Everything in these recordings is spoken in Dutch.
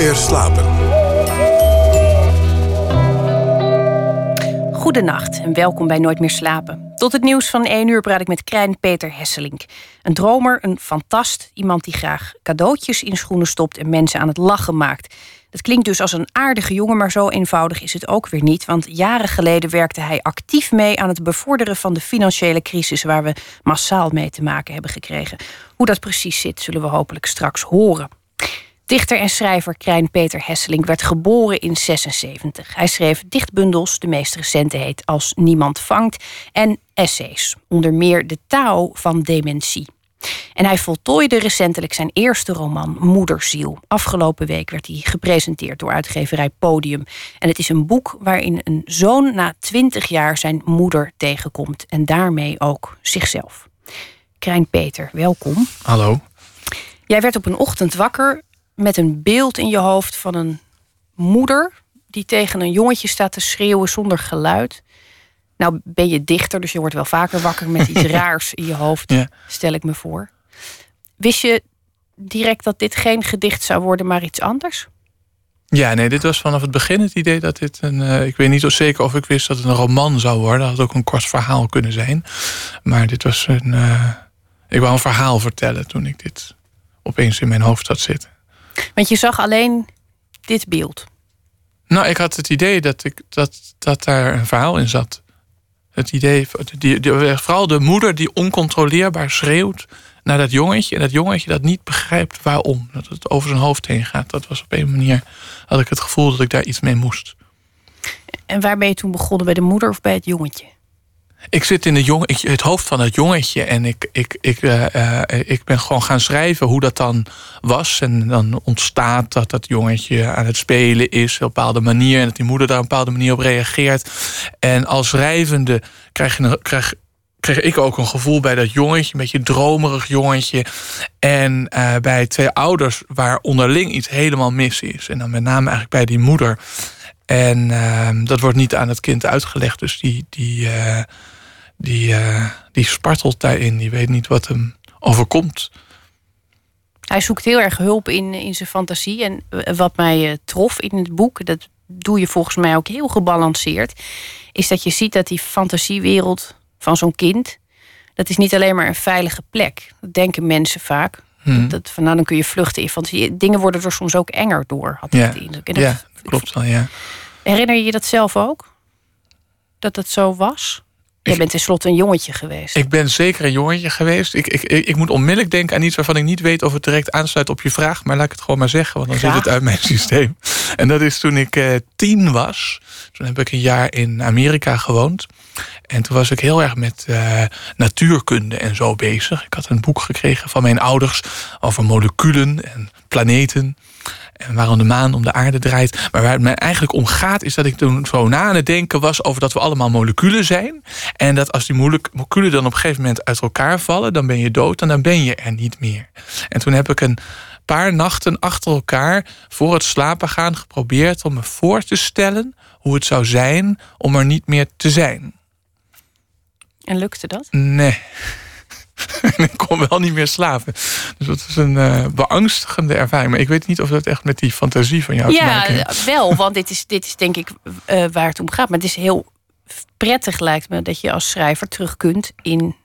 meer slapen. Goedenacht en welkom bij Nooit meer slapen. Tot het nieuws van 1 uur praat ik met Krijn Peter Hesselink. Een dromer, een fantast, iemand die graag cadeautjes in schoenen stopt en mensen aan het lachen maakt. Dat klinkt dus als een aardige jongen, maar zo eenvoudig is het ook weer niet. Want jaren geleden werkte hij actief mee aan het bevorderen van de financiële crisis waar we massaal mee te maken hebben gekregen. Hoe dat precies zit, zullen we hopelijk straks horen. Dichter en schrijver Krijn Peter Hesseling werd geboren in 76. Hij schreef dichtbundels, de meest recente heet Als Niemand Vangt, en essays, onder meer De Tao van Dementie. En hij voltooide recentelijk zijn eerste roman Moederziel. Afgelopen week werd hij gepresenteerd door uitgeverij Podium. En het is een boek waarin een zoon na twintig jaar zijn moeder tegenkomt. En daarmee ook zichzelf. Krijn Peter, welkom. Hallo. Jij werd op een ochtend wakker met een beeld in je hoofd van een moeder die tegen een jongetje staat te schreeuwen zonder geluid. Nou ben je dichter, dus je wordt wel vaker wakker met iets raars in je hoofd, Ja. stel ik me voor. Wist je direct dat dit geen gedicht zou worden, maar iets anders? Ja, nee, dit was vanaf het begin het idee dat dit een. eh, ik weet niet zo zeker of ik wist dat het een roman zou worden. Dat had ook een kort verhaal kunnen zijn. Maar dit was een. eh, ik wou een verhaal vertellen toen ik dit opeens in mijn hoofd had zitten. Want je zag alleen dit beeld. Nou, ik had het idee dat, ik, dat, dat daar een verhaal in zat. Het idee, die, die, vooral de moeder die oncontroleerbaar schreeuwt naar dat jongetje. En dat jongetje dat niet begrijpt waarom. Dat het over zijn hoofd heen gaat. Dat was op een manier, had ik het gevoel dat ik daar iets mee moest. En waar ben je toen begonnen? Bij de moeder of bij het jongetje? Ik zit in het hoofd van het jongetje en ik, ik, ik, eh, eh, ik ben gewoon gaan schrijven hoe dat dan was. En dan ontstaat dat dat jongetje aan het spelen is op een bepaalde manier. En dat die moeder daar op een bepaalde manier op reageert. En als schrijvende krijg, je krijg, kreeg ik ook een gevoel bij dat jongetje, een beetje dromerig jongetje. En eh, bij twee ouders waar onderling iets helemaal mis is. En dan met name eigenlijk bij die moeder. En ehm, dat wordt niet aan het kind uitgelegd. Dus die, die, die, eh, die spartelt daarin. Die weet niet wat hem overkomt. Hij zoekt heel erg hulp in, in zijn fantasie. En eh, wat mij eh, trof in het boek, dat doe je volgens mij ook heel gebalanceerd, is dat je ziet dat die fantasiewereld van zo'n kind, dat is niet alleen maar een veilige plek. Dat denken mensen vaak. Hmm. Dat, van nou, dan kun je vluchten in fantasie. Dingen worden er soms ook enger door, had ik Ja, de indruk. En dat- ja dat klopt wel, ja. Herinner je je dat zelf ook? Dat het zo was? Jij Ik- bent tenslotte een jongetje geweest. Ik ben zeker een jongetje geweest. Ik, ik, ik, moet onmiddellijk denken aan iets waarvan ik niet weet of het direct aansluit op je vraag. Maar laat ik het gewoon maar zeggen, want dan Graag. zit het uit mijn systeem. En dat is toen ik eh, tien was. Toen heb ik een jaar in Amerika gewoond. En toen was ik heel erg met eh, natuurkunde en zo bezig. Ik had een boek gekregen van mijn ouders over moleculen en planeten. En waarom de maan om de aarde draait. Maar waar het mij eigenlijk om gaat, is dat ik toen zo na aan het denken was over dat we allemaal moleculen zijn. En dat als die molec- moleculen dan op een gegeven moment uit elkaar vallen, dan ben je dood en dan ben je er niet meer. En toen heb ik een paar nachten achter elkaar voor het slapen gaan geprobeerd om me voor te stellen hoe het zou zijn om er niet meer te zijn. En lukte dat? Nee. ik kon wel niet meer slapen. Dus dat is een eh, beangstigende ervaring. Maar ik weet niet of dat echt met die fantasie van jou te Ja, maken heeft. wel, want dit is, dit is denk ik eh, waar het om gaat. Maar het is heel prettig, lijkt me, dat je als schrijver terug kunt in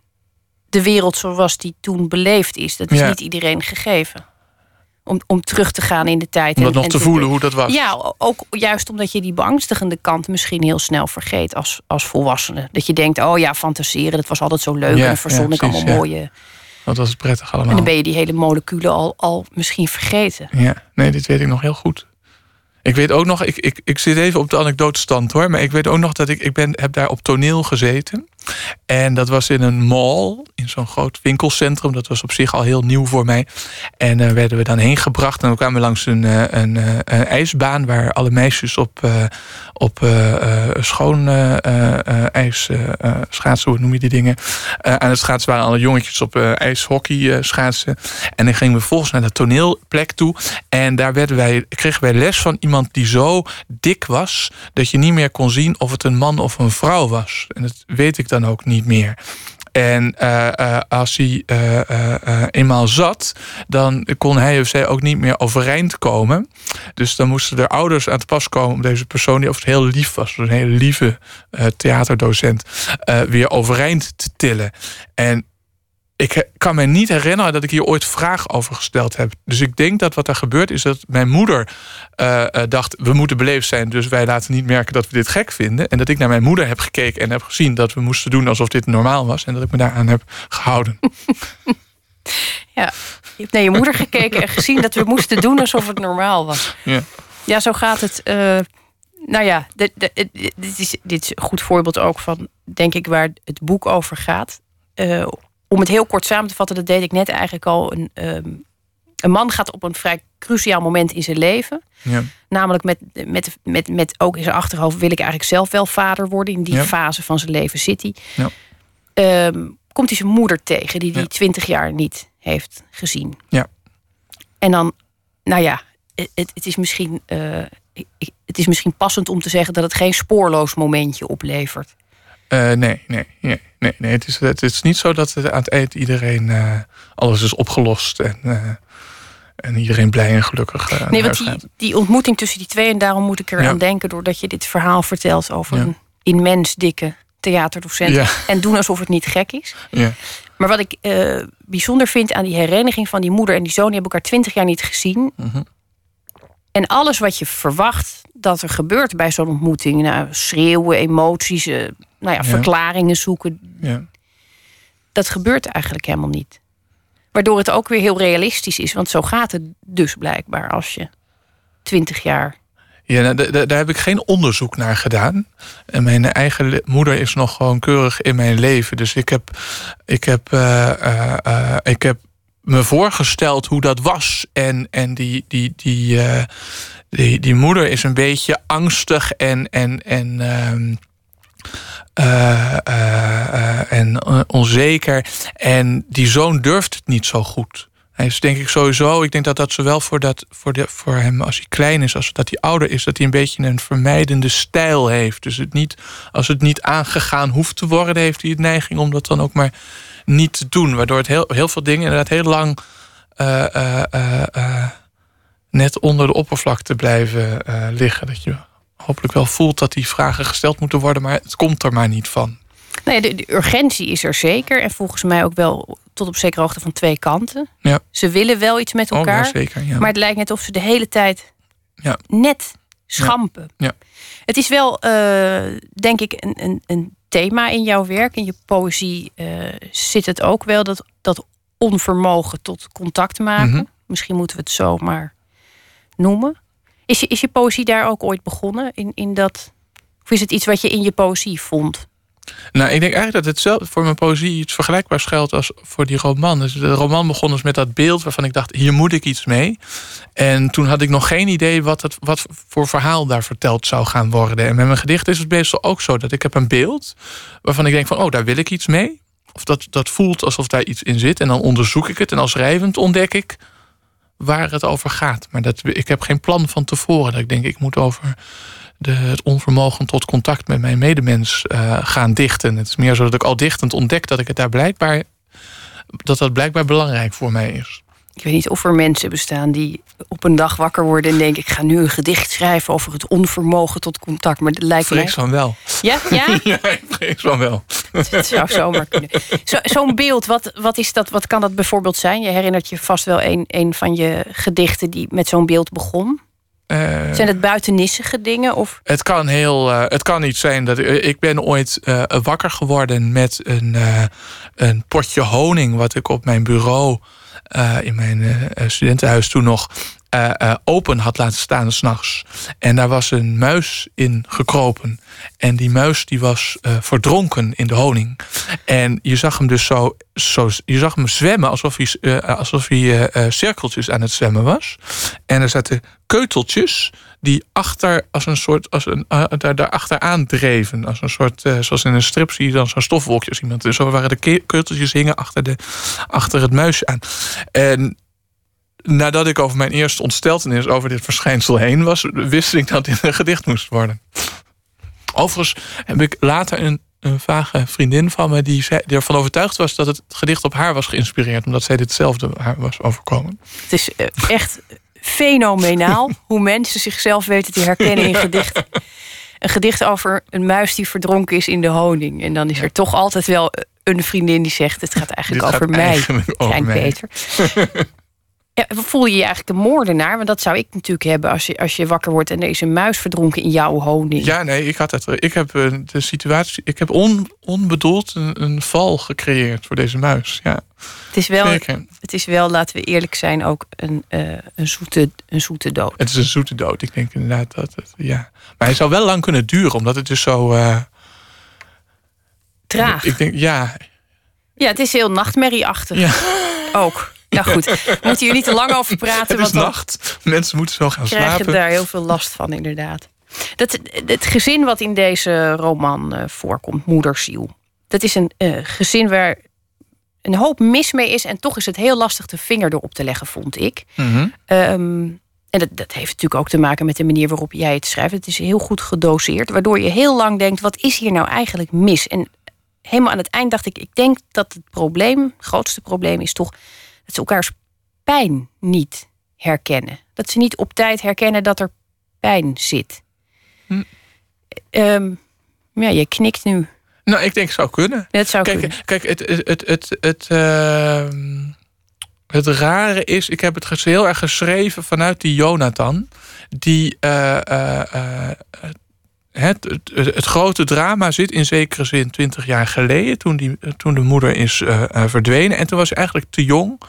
de wereld zoals die toen beleefd is. Dat is Ja. niet iedereen gegeven. Om, om terug te gaan in de tijd. Om dat en- nog en te voelen hoe dat was. Ja, ook juist omdat je die beangstigende kant misschien heel snel vergeet als, als volwassene. Dat je denkt, oh ja, fantaseren, dat was altijd zo leuk. Ja, en dan verzon ja, ik allemaal ja. mooie... Wat was het prettig allemaal. En dan ben je die hele moleculen al, al misschien vergeten. Ja, nee, dit weet ik nog heel goed. Ik weet ook nog, ik, ik, ik zit even op de anekdotestand hoor. Maar ik weet ook nog dat ik, ik ben, heb daar op toneel gezeten. En dat was in een mall, in zo'n groot winkelcentrum. Dat was op zich al heel nieuw voor mij. En daar werden we dan heen gebracht. En we kwamen langs een, eh, eh, een ijsbaan waar alle meisjes op, eh, op eh, eh, schoon eh, eh, eh, ijs eh, eh, schaatsen, hoe noem je die dingen? Eh, aan het schaatsen waren alle jongetjes op eh, ijshockey eh, schaatsen. En dan gingen we vervolgens naar de toneelplek toe. En daar werden wij, kregen wij les van iemand die zo dik was... dat je niet meer kon zien of het een man of een vrouw was. En dat weet ik dan ook niet meer. En als hij eenmaal zat, dan kon hij of zij ook niet meer overeind komen. Dus dan moesten er ouders aan te pas komen om deze persoon, die of het heel lief was, een hele lieve theaterdocent, weer overeind te tillen. En ik kan me niet herinneren dat ik hier ooit vraag over gesteld heb. Dus ik denk dat wat er gebeurt is dat mijn moeder uh, dacht... we moeten beleefd zijn, dus wij laten niet merken dat we dit gek vinden. En dat ik naar mijn moeder heb gekeken en heb gezien... dat we moesten doen alsof dit normaal was. En dat ik me daaraan heb gehouden. ja, je hebt naar je moeder gekeken en gezien dat we moesten doen alsof het normaal was. Ja, ja zo gaat het... Uh, nou ja, dit, dit, is, dit is een goed voorbeeld ook van, denk ik, waar het boek over gaat. Uh, om het heel kort samen te vatten, dat deed ik net eigenlijk al. Een, ehm, een man gaat op een vrij cruciaal moment in zijn leven. Ja. Namelijk met, met, met, met ook in zijn achterhoofd wil ik eigenlijk zelf wel vader worden. In die fase van zijn leven zit hij. Ja. Ehm, komt hij zijn moeder tegen, die hij twintig jaar niet heeft gezien. Ja. En dan, nou ja, het, het is misschien. Uh, het is misschien passend om te zeggen dat het geen spoorloos momentje oplevert. Uh, nee, nee, nee, nee, nee. Het, is, het is niet zo dat het aan het eind iedereen uh, alles is opgelost en, uh, en iedereen blij en gelukkig. nee, want die, die, ontmoeting tussen die twee, en daarom moet ik eraan ja. denken, doordat je dit verhaal vertelt over ja. een immens dikke theaterdocent. Ja. En doen alsof het niet gek is. Ja. Maar wat ik bijzonder vind aan die hereniging van die moeder en die zoon, die hebben elkaar twintig jaar niet gezien. -hmm. En alles wat je verwacht dat er gebeurt bij zo'n ontmoeting, nou, schreeuwen, emoties, uh, nou ja, verklaringen zoeken, ja. dat gebeurt eigenlijk helemaal niet. Waardoor het ook weer heel realistisch is, want zo gaat het dus blijkbaar als je twintig jaar. Ja, nou, daar heb ik geen onderzoek naar gedaan. En mijn eigen moeder is nog gewoon keurig in mijn leven. Dus ik heb, ik heb, uh, uh, ik heb me voorgesteld hoe dat was. En, en die, die, die, uh, die, die moeder is een beetje angstig en, en, en, uh, uh, uh, en onzeker. En die zoon durft het niet zo goed. Hij is denk ik sowieso, ik denk dat dat zowel voor, dat, voor, de, voor hem als hij klein is, als dat hij ouder is, dat hij een beetje een vermijdende stijl heeft. Dus het niet, als het niet aangegaan hoeft te worden, heeft hij het neiging om dat dan ook maar niet te doen. Waardoor het heel, heel veel dingen inderdaad heel lang uh, uh, net onder de oppervlakte blijven liggen. Dat je hopelijk wel voelt dat die vragen gesteld moeten worden, maar het komt er maar niet van. Nee, de, de, urgentie is er zeker. En volgens mij ook wel tot op zekere hoogte van twee kanten. Ja. Ze willen wel iets met elkaar. Oh, zeker, ja. Maar het lijkt net of ze de hele tijd ja. net schampen. Ja. Het is wel, denk ik, een, een, een thema in jouw werk, in je poëzie, uh, zit het ook wel dat, dat onvermogen tot contact maken. Mhm. Misschien moeten we het zo maar noemen. Is je, is je poëzie daar ook ooit begonnen? In, in dat, of is het iets wat je in je poëzie vond? Nou, ik denk eigenlijk dat het voor mijn poëzie iets vergelijkbaars geldt als voor die roman. Dus de roman begon dus met dat beeld waarvan ik dacht, hier moet ik iets mee. En toen had ik nog geen idee wat, het, wat voor verhaal daar verteld zou gaan worden. En met mijn gedicht is het meestal ook zo dat ik heb een beeld waarvan ik denk van, oh, daar wil ik iets mee. Of dat, dat voelt alsof daar iets in zit. En dan onderzoek ik het. En als schrijvend ontdek ik waar het over gaat. Maar dat, ik heb geen plan van tevoren. Dat ik denk, ik moet over de, het onvermogen tot contact met mijn medemens uh, gaan dichten. Het is meer zo dat ik al dichtend ontdek dat ik het daar blijkbaar dat dat blijkbaar belangrijk voor mij is. Ik weet niet of er mensen bestaan die op een dag wakker worden en denken: ik ga nu een gedicht schrijven over het onvermogen tot contact. Maar het lijkt vrees van wel. Ja, ja? ja, ik vrees van wel. Het zou zomaar kunnen. Zo'n beeld, wat, wat, is dat, wat kan dat bijvoorbeeld zijn? Je herinnert je vast wel een, een van je gedichten die met zo'n beeld begon. Uh, zijn het buitennissige dingen? Of? Het kan heel. Uh, het kan niet zijn dat. Ik, ik ben ooit uh, wakker geworden met een, een potje honing. wat ik op mijn bureau. in mijn studentenhuis toen nog. Open had laten staan s'nachts. En daar was een muis in gekropen. En die muis die was verdronken in de honing. En je zag hem dus zo. zo je zag hem zwemmen alsof hij, alsof hij cirkeltjes aan het zwemmen was. En er zaten keuteltjes die achter als een soort als een daar, daar achteraan dreven als een soort zoals in een strip zie je dan zo'n stofwolkje als iemand dus zo waren de keuteltjes hingen achter de achter het muisje aan en nadat ik over mijn eerste ontsteltenis over dit verschijnsel heen was wist ik dat dit een gedicht moest worden overigens heb ik later een een vage vriendin van me die, zei, die ervan overtuigd was dat het gedicht op haar was geïnspireerd, omdat zij ditzelfde haar was overkomen. Het is eh, echt fenomenaal hoe mensen zichzelf weten te herkennen in gedichten. Een gedicht over een muis die verdronken is in de honing. En dan is er toch altijd wel een vriendin die zegt: Het gaat eigenlijk over mij, Klein Peter. Ja, voel je je eigenlijk een moordenaar? Want dat zou ik natuurlijk hebben als je, als je wakker wordt en er is een muis verdronken in jouw honing. Ja, nee, ik had het. Ik heb eh, de situatie. Ik heb on, onbedoeld een, een val gecreëerd voor deze muis. Ja. Het is wel, het is wel, laten we eerlijk zijn, ook een, uh, een, zoete, een zoete dood. Het is een zoete dood. Ik denk inderdaad dat het. Ja. Maar hij zou wel lang kunnen duren, omdat het dus zo. Uh, Traag. Ik denk, ja. Ja, het is heel nachtmerrieachtig. Ja. Ook. Nou goed, we moeten hier niet te lang over praten. Het is nacht. Mensen moeten zo gaan slapen. krijgen daar heel veel last van, inderdaad. Dat, het gezin wat in deze roman uh, voorkomt, Moedersiel. Dat is een uh, gezin waar een hoop mis mee is. En toch is het heel lastig de vinger erop te leggen, vond ik. Mm -hmm. um, en dat, dat, heeft natuurlijk ook te maken met de manier waarop jij het schrijft. Het is heel goed gedoseerd, waardoor je heel lang denkt: wat is hier nou eigenlijk mis? En helemaal aan het eind dacht ik: ik denk dat het probleem, het grootste probleem, is toch dat ze elkaars pijn niet herkennen. Dat ze niet op tijd herkennen dat er pijn zit. Hm. Um, ja, je knikt nu. Nou, ik denk het zou kunnen. Het zou kijk, kunnen. Kijk, het, het, het, het, het, uh, het rare is, ik heb het heel erg geschreven vanuit die Jonathan. Die uh, uh, het, het, grote drama zit in zekere zin twintig jaar geleden, toen, die, toen de moeder is uh, verdwenen. En toen was hij eigenlijk te jong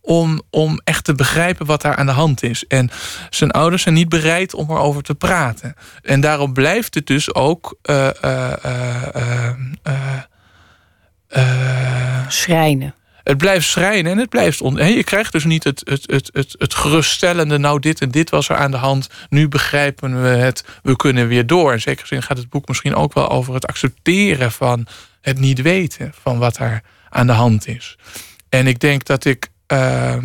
om, om echt te begrijpen wat daar aan de hand is. En zijn ouders zijn niet bereid om erover te praten. En daarom blijft het dus ook. Uh, Schrijnen het blijft schrijnen en het blijft on. je krijgt dus niet het, het, het, het, het geruststellende. Nou, dit en dit was er aan de hand. Nu begrijpen we het. We kunnen weer door. In zekere zin gaat het boek misschien ook wel over het accepteren van het niet weten van wat er aan de hand is. En ik denk dat ik uh,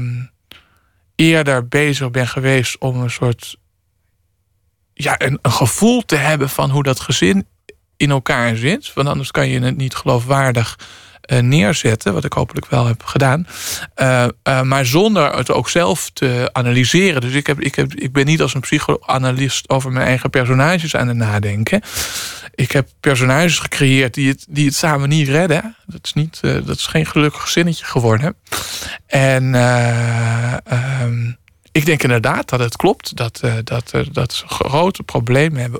eerder bezig ben geweest om een soort. Ja, een, een gevoel te hebben van hoe dat gezin in elkaar zit. Want anders kan je het niet geloofwaardig neerzetten, wat ik hopelijk wel heb gedaan. Uh, uh, maar zonder het ook zelf te analyseren. Dus ik, heb, ik, heb, ik ben niet als een psychoanalist over mijn eigen personages aan het nadenken. Ik heb personages gecreëerd die het, die het samen niet redden. Dat is, niet, dat is geen gelukkig zinnetje geworden. En um, ik denk inderdaad dat het klopt dat, dat, dat ze grote problemen hebben.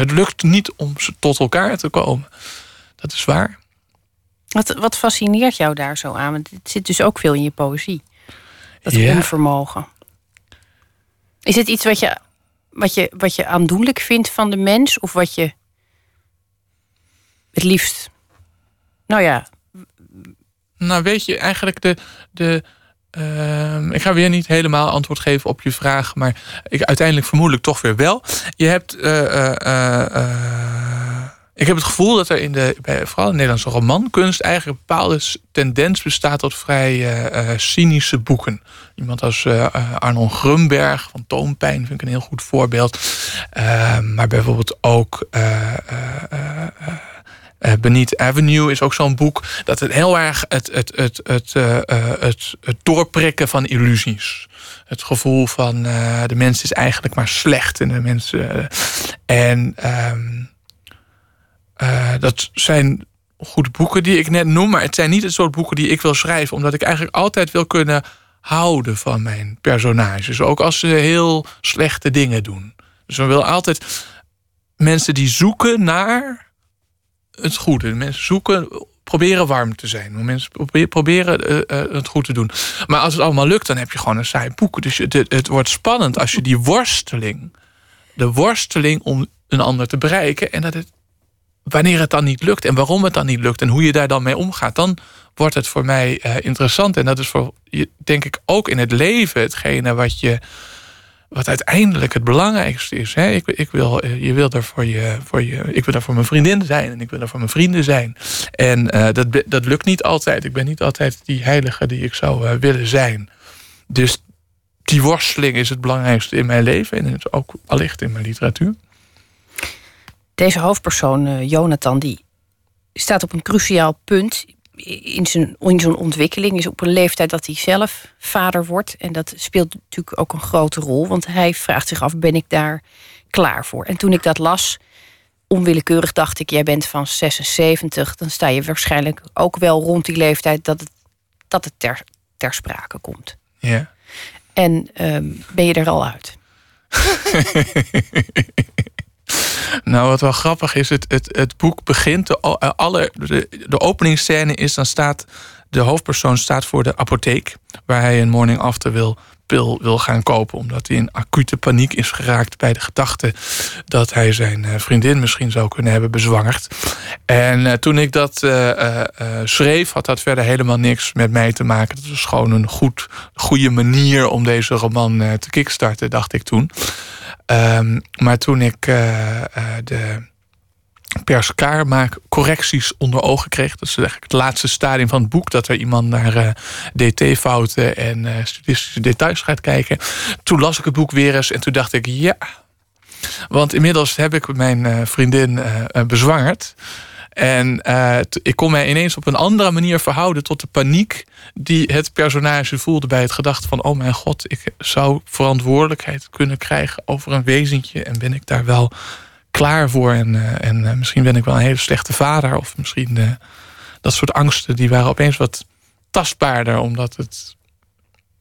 Het lukt niet om ze tot elkaar te komen. Dat is waar. Wat, wat fascineert jou daar zo aan? Want het zit dus ook veel in je poëzie. Dat ja. onvermogen. Is het iets wat je, wat, je, wat je aandoenlijk vindt van de mens? Of wat je het liefst... Nou ja... Nou weet je, eigenlijk de... de uh, ik ga weer niet helemaal antwoord geven op je vraag... maar ik, uiteindelijk vermoedelijk toch weer wel. Je hebt... Uh, uh, ik heb het gevoel dat er in de, vooral in de Nederlandse romankunst eigenlijk een bepaalde tendens bestaat tot vrij uh, cynische boeken. Iemand als uh, Arnold Grunberg van Toompijn vind ik een heel goed voorbeeld. Uh, maar bijvoorbeeld ook Beneath Avenue is ook zo'n boek dat het heel erg het, het, het, het, het, het doorprikken van illusies. Het gevoel van de mens is eigenlijk maar slecht en de mensen. en ehm, uh, dat zijn goede boeken die ik net noem, maar het zijn niet het soort boeken die ik wil schrijven, omdat ik eigenlijk altijd wil kunnen houden van mijn personages, ook als ze heel slechte dingen doen. Dus we willen altijd mensen die zoeken naar het goede. Mensen zoeken, proberen warm te zijn. Mensen proberen uh, uh, het goed te doen. Maar als het allemaal lukt, dan heb je gewoon een saai boek. Dus het, het wordt spannend als je die worsteling, de worsteling om een ander te bereiken, en dat het wanneer het dan niet lukt en waarom het dan niet lukt en hoe je daar dan mee omgaat, dan wordt het voor mij uh, interessant. En dat is voor je, denk ik, ook in het leven hetgene wat je. Wat uiteindelijk het belangrijkste is. Hè? Ik, ik, wil, eh, je wil er voor je, voor je, ik wil er voor mijn vriendin zijn en ik wil er voor mijn vrienden zijn. En uh, dat, dat lukt niet altijd. Ik ben niet altijd die heilige die ik zou willen zijn. Dus die worsteling is het belangrijkste in mijn leven en ook allicht in mijn literatuur deze hoofdpersoon, uh, Jonathan, die staat op een cruciaal punt in zijn, in zijn ontwikkeling. Is op een leeftijd dat hij zelf vader wordt. En dat speelt natuurlijk ook een grote rol. Want hij vraagt zich af, ben ik daar klaar voor? En toen ik dat las, onwillekeurig dacht ik... jij bent van 76, dan sta je waarschijnlijk ook wel rond die leeftijd... dat het, dat het ter, ter sprake komt. Ja. En um, ben je er al uit? Nou, wat wel grappig is, het, het, het boek begint, de, alle, de, de openingsscène is, dan staat de hoofdpersoon staat voor de apotheek, waar hij een morning after wil, pil wil gaan kopen, omdat hij in acute paniek is geraakt bij de gedachte dat hij zijn eh, vriendin misschien zou kunnen hebben bezwangerd. En uh, toen ik dat uh, schreef, had dat verder helemaal niks met mij te maken. Dat was gewoon een goed, goede manier om deze roman te kickstarten, dacht ik toen. Um, maar toen ik uh, uh, de perskaarmaak correcties onder ogen kreeg. Dat is eigenlijk het laatste stadium van het boek. Dat er iemand naar uh, dt-fouten en uh, statistische details gaat kijken. Toen las ik het boek weer eens en toen dacht ik ja. Want inmiddels heb ik mijn vriendin bezwangerd. En ik kon mij ineens op een andere manier verhouden tot de paniek die het personage voelde bij het gedachte van: oh mijn god, ik zou verantwoordelijkheid kunnen krijgen over een wezentje en ben ik daar wel klaar voor? En, uh, en uh, misschien ben ik wel een hele slechte vader, of misschien dat soort angsten die waren opeens wat tastbaarder, omdat het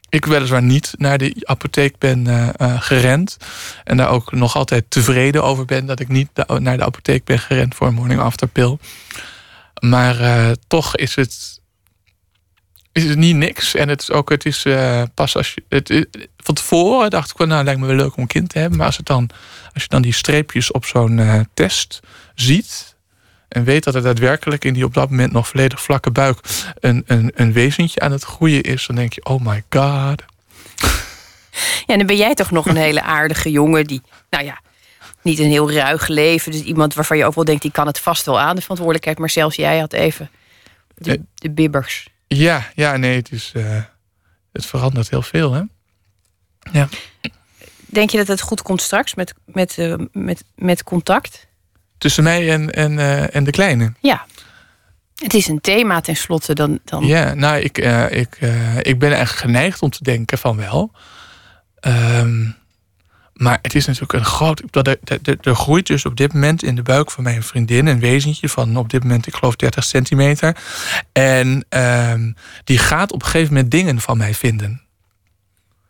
ik weliswaar niet naar de apotheek ben gerend. En daar ook nog altijd tevreden over ben dat ik niet naar de apotheek ben gerend voor een morning after pill. Maar toch is het, is het niet niks. En het is ook, het is pas als je. Het, van tevoren dacht ik nou lijkt me wel leuk om een kind te hebben. Maar als, het dan, als je dan die streepjes op zo'n test ziet en weet dat er daadwerkelijk in die op dat moment nog volledig vlakke buik een, een, een wezentje aan het groeien is, dan denk je, oh my god. Ja, dan ben jij toch nog een hele aardige jongen die, nou ja, niet een heel ruig leven. Dus iemand waarvan je ook wel denkt, die kan het vast wel aan, de verantwoordelijkheid. Maar zelfs jij had even de, de bibbers. Ja, ja, nee, het is, uh, het verandert heel veel, hè? Ja. Denk je dat het goed komt straks met, met, uh, met, met contact? tussen mij en, en, uh, en de kleine. Ja. Het is een thema tenslotte dan. dan... Ja, nou, ik, ik, ik ben eigenlijk geneigd om te denken van wel. Um, maar het is natuurlijk een groot. Er groeit dus op dit moment in de buik van mijn vriendin een wezentje van op dit moment, ik geloof, 30 centimeter. En um, die gaat op een gegeven moment dingen van mij vinden.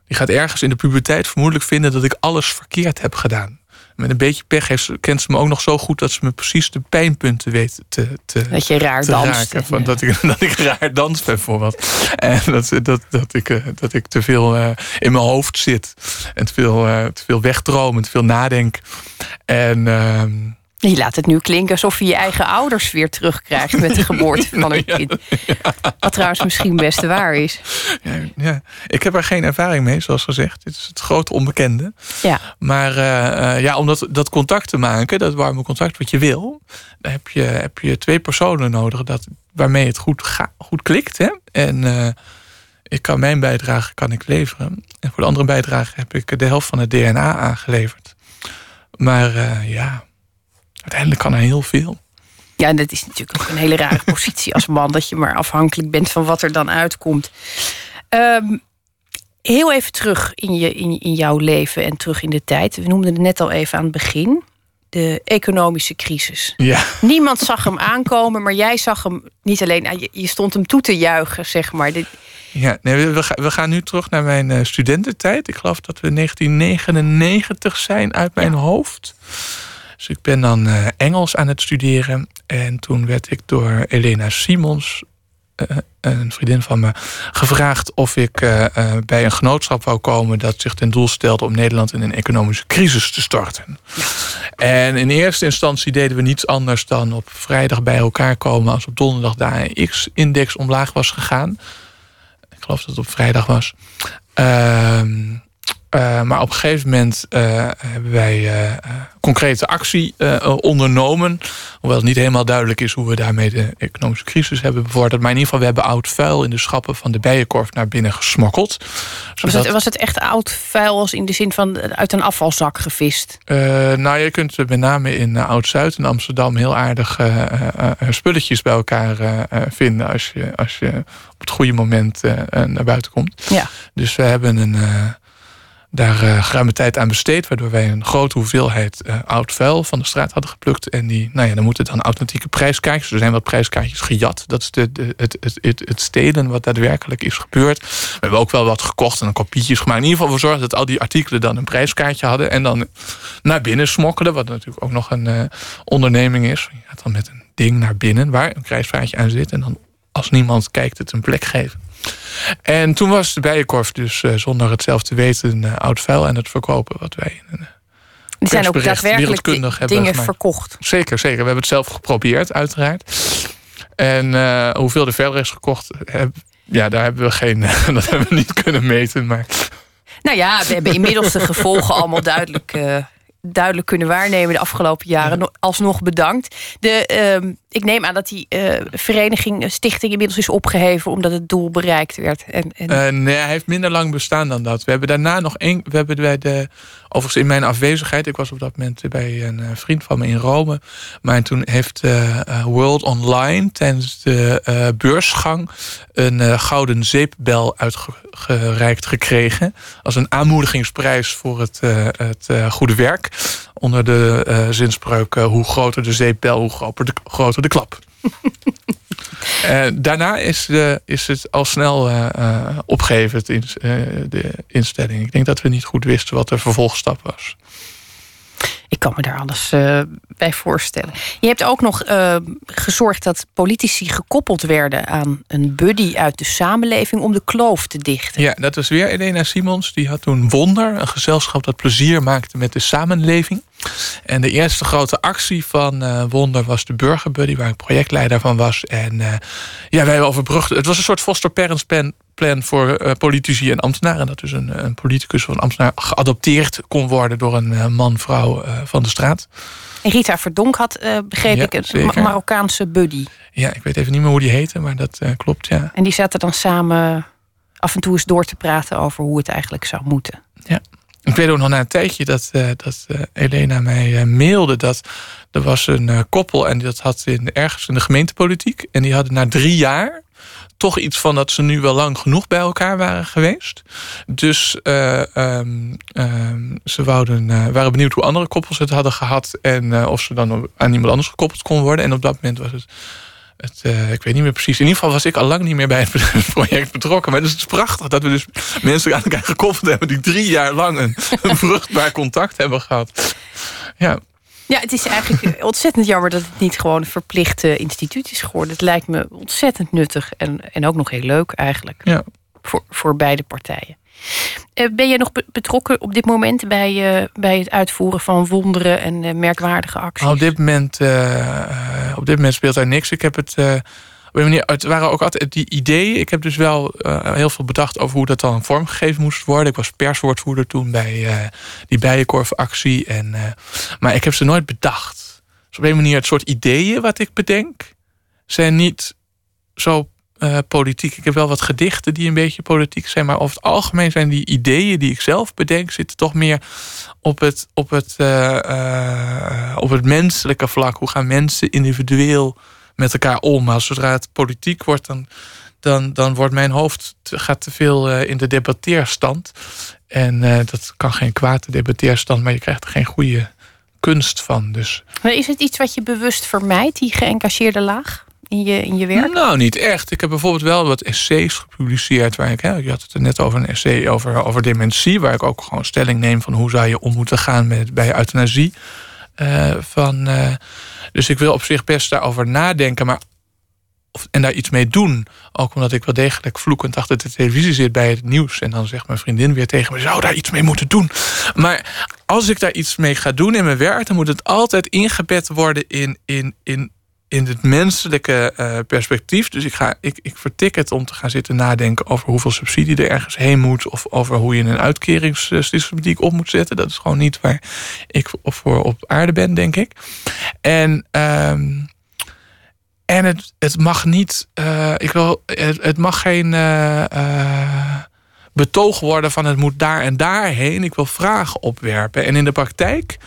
Die gaat ergens in de puberteit vermoedelijk vinden dat ik alles verkeerd heb gedaan met een beetje pech heeft, kent ze me ook nog zo goed dat ze me precies de pijnpunten weet te, te Dat je raar danst. Van, dat, ik, dat ik raar dans bijvoorbeeld. En dat, dat, dat, ik, eh, dat ik te veel uh, in mijn hoofd zit. En te veel, uh, te veel wegdroom en te veel nadenk. En. Uh, je laat het nu klinken alsof je je eigen ouders weer terugkrijgt met de geboorte van een kind. Wat trouwens misschien best waar is. Ja, ja, ik heb er geen ervaring mee, zoals gezegd. Dit is het grote onbekende. Ja. Maar uh, ja, om dat, dat contact te maken, dat warme contact wat je wil, dan heb je, heb je twee personen nodig dat, waarmee het goed, ga, goed klikt. Hè? En uh, ik kan mijn bijdrage kan ik leveren. En voor de andere bijdrage heb ik de helft van het DNA aangeleverd. Maar uh, ja uiteindelijk kan er heel veel. Ja, en dat is natuurlijk ook een hele rare positie als man, dat je maar afhankelijk bent van wat er dan uitkomt. Um, heel even terug in, je, in, in jouw leven en terug in de tijd. We noemden het net al even aan het begin. De economische crisis. Ja. Niemand zag hem aankomen, maar jij zag hem niet alleen. Nou, je, stond hem toe te juichen, zeg maar. Ja, nee, we, we, gaan nu terug naar mijn uh, studententijd. Ik geloof dat we 1999 zijn uit mijn ja. hoofd. Dus ik ben dan uh, Engels aan het studeren. En toen werd ik door Elena Simons, uh, een vriendin van me, gevraagd of ik uh, bij een genootschap wou komen dat zich ten doel stelde om Nederland in een economische crisis te storten. En in eerste instantie deden we niets anders dan op vrijdag bij elkaar komen als op donderdag de X-index omlaag was gegaan. Ik geloof dat het op vrijdag was. Uh, Uh, maar op een gegeven moment uh, hebben wij uh, concrete actie ondernomen. Hoewel het niet helemaal duidelijk is hoe we daarmee de economische crisis hebben bevorderd. Maar in ieder geval, we hebben oud vuil in de schappen van de bijenkorf naar binnen gesmokkeld. Was, het, was het echt oud vuil als in de zin van uit een afvalzak gevist? nou, je kunt met name in Oud-Zuid in Amsterdam heel aardig spulletjes bij elkaar vinden. Als je, als je op het goede moment naar buiten komt. Ja. Dus we hebben een daar uh, geruime tijd aan besteed. Waardoor wij een grote hoeveelheid uh, oud vuil van de straat hadden geplukt. En die, nou ja, dan moeten dan authentieke prijskaartjes. Er zijn wat prijskaartjes gejat. Dat is de, de, het, het, het, stelen wat daadwerkelijk is gebeurd. We hebben ook wel wat gekocht en kopietjes gemaakt. In ieder geval voor zorgen dat al die artikelen dan een prijskaartje hadden. En dan naar binnen smokkelen. Wat natuurlijk ook nog een uh, onderneming is. Je gaat dan met een ding naar binnen waar een prijskaartje aan zit. En dan als niemand kijkt het een plek geven. En toen was de bijenkorf dus uh, zonder het zelf te weten een uh, oud vuil aan het verkopen. Wat wij in een Die zijn ook daadwerkelijk dingen verkocht. Zeker, zeker. We hebben het zelf geprobeerd, uiteraard. En uh, hoeveel er verder is gekocht, heb, ja, daar hebben we geen. dat hebben we niet kunnen meten. Maar. Nou ja, we hebben inmiddels de gevolgen allemaal duidelijk duidelijk kunnen waarnemen de afgelopen jaren. Alsnog bedankt. De, uh, ik neem aan dat die uh, vereniging, stichting inmiddels is opgeheven omdat het doel bereikt werd. En, en... Uh, nee, hij heeft minder lang bestaan dan dat. We hebben daarna nog één. We hebben bij de. Overigens in mijn afwezigheid. Ik was op dat moment bij een eh, vriend van me in Rome. Maar toen heeft World Online tijdens de beursgang een gouden zeepbel uitgereikt gekregen. Als een aanmoedigingsprijs voor het, het goede werk. Onder de zinspreuk: hoe groter de zeepbel, hoe groter de, groter de klap. uh, daarna is, de, is het al snel uh, uh, opgegeven, de instelling. Ik denk dat we niet goed wisten wat de vervolgstap was. Ik kan me daar alles uh, bij voorstellen. Je hebt ook nog uh, gezorgd dat politici gekoppeld werden aan een buddy uit de samenleving om de kloof te dichten. Ja, dat was weer Elena Simons. Die had toen Wonder, een gezelschap dat plezier maakte met de samenleving. En de eerste grote actie van uh, Wonder was de Burgerbuddy, waar ik projectleider van was. En ja, wij overbrugden. Het was een soort foster parents plan, plan voor uh, politici en ambtenaren. Dat dus een, een politicus of een ambtenaar geadopteerd kon worden door een uh, man-vrouw uh, van de straat. En Rita Verdonk had, begreep ja, ik, een Marokkaanse buddy. Ja, ik weet even niet meer hoe die heette, maar dat klopt, ja. En die zaten dan samen af en toe eens door te praten over hoe het eigenlijk zou moeten. Ja. Ik weet ook nog na een tijdje dat, dat Elena mij mailde dat er was een koppel en dat had in, ergens in de gemeentepolitiek. En die hadden na drie jaar toch iets van dat ze nu wel lang genoeg bij elkaar waren geweest. Dus uh, um, um, ze wouden, uh, waren benieuwd hoe andere koppels het hadden gehad. En uh, of ze dan aan iemand anders gekoppeld kon worden. En op dat moment was het. Het, ik weet niet meer precies. In ieder geval was ik al lang niet meer bij het project betrokken. Maar dus het is prachtig dat we dus mensen aan elkaar gekoppeld hebben... die drie jaar lang een, een vruchtbaar contact hebben gehad. Ja. Ja, het is eigenlijk ontzettend jammer dat het niet gewoon een verplicht instituut is geworden. Het lijkt me ontzettend nuttig en, en ook nog heel leuk eigenlijk. Ja. Voor, voor beide partijen. Uh, ben je nog betrokken op dit moment bij, uh, bij het uitvoeren van wonderen en uh, merkwaardige acties? Op dit, moment, op dit moment speelt er niks. Ik heb het het waren ook altijd die ideeën. Ik heb dus wel uh, heel veel bedacht over hoe dat dan vormgegeven moest worden. Ik was perswoordvoerder toen bij uh, die bijenkorfactie. En, uh, maar ik heb ze nooit bedacht. Dus op een manier het soort ideeën wat ik bedenk... zijn niet zo politiek. Ik heb wel wat gedichten die een beetje politiek zijn. Maar over het algemeen zijn die ideeën die ik zelf bedenk... zitten toch meer op het, op het, op het menselijke vlak. Hoe gaan mensen individueel met elkaar om. Maar zodra het politiek wordt, dan, dan, dan wordt mijn hoofd te, gaat te veel uh, in de debatteerstand. En uh, dat kan geen kwaad, de debatteerstand, maar je krijgt er geen goede kunst van. Dus. Maar is het iets wat je bewust vermijdt, die geëngageerde laag? In je, in je werk? Nou, niet echt. Ik heb bijvoorbeeld wel wat essays gepubliceerd. Waar ik, hè, je had het er net over een essay over, over dementie. Waar ik ook gewoon stelling neem van hoe zou je om moeten gaan met, bij euthanasie. Uh, van, uh, dus ik wil op zich best daarover nadenken. Maar of, en daar iets mee doen. Ook omdat ik wel degelijk vloekend achter de televisie zit bij het nieuws. En dan zegt mijn vriendin weer tegen me: zou daar iets mee moeten doen. Maar als ik daar iets mee ga doen in mijn werk, dan moet het altijd ingebed worden in, in, in in het menselijke uh, perspectief. Dus ik, ga, ik, ik vertik het om te gaan zitten nadenken over hoeveel subsidie er ergens heen moet. Of over hoe je een uitkeringssystematiek op moet zetten. Dat is gewoon niet waar ik voor op aarde ben, denk ik. En, um, en het, het mag niet. Uh, ik wil, het, het mag geen. Uh, betoog worden van het moet daar en daarheen. Ik wil vragen opwerpen. En in de praktijk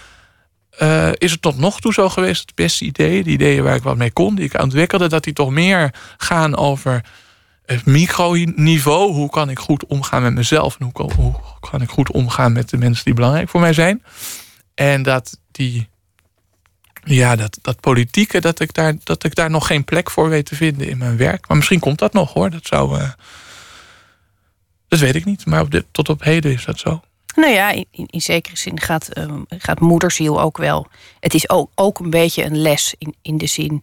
uh, is het tot nog toe zo geweest, het beste idee, de ideeën waar ik wat mee kon, die ik ontwikkelde, dat die toch meer gaan over het microniveau. Hoe kan ik goed omgaan met mezelf en hoe, kan ik goed omgaan met de mensen die belangrijk voor mij zijn. En dat die, ja, dat, dat politieke, dat ik, daar, dat ik daar nog geen plek voor weet te vinden in mijn werk. Maar misschien komt dat nog hoor. Dat zou. Uh, dat weet ik niet, maar tot op heden is dat zo. Nou ja, in, in zekere zin gaat, um, gaat moederziel ook wel. Het is ook, ook een beetje een les in, in de zin.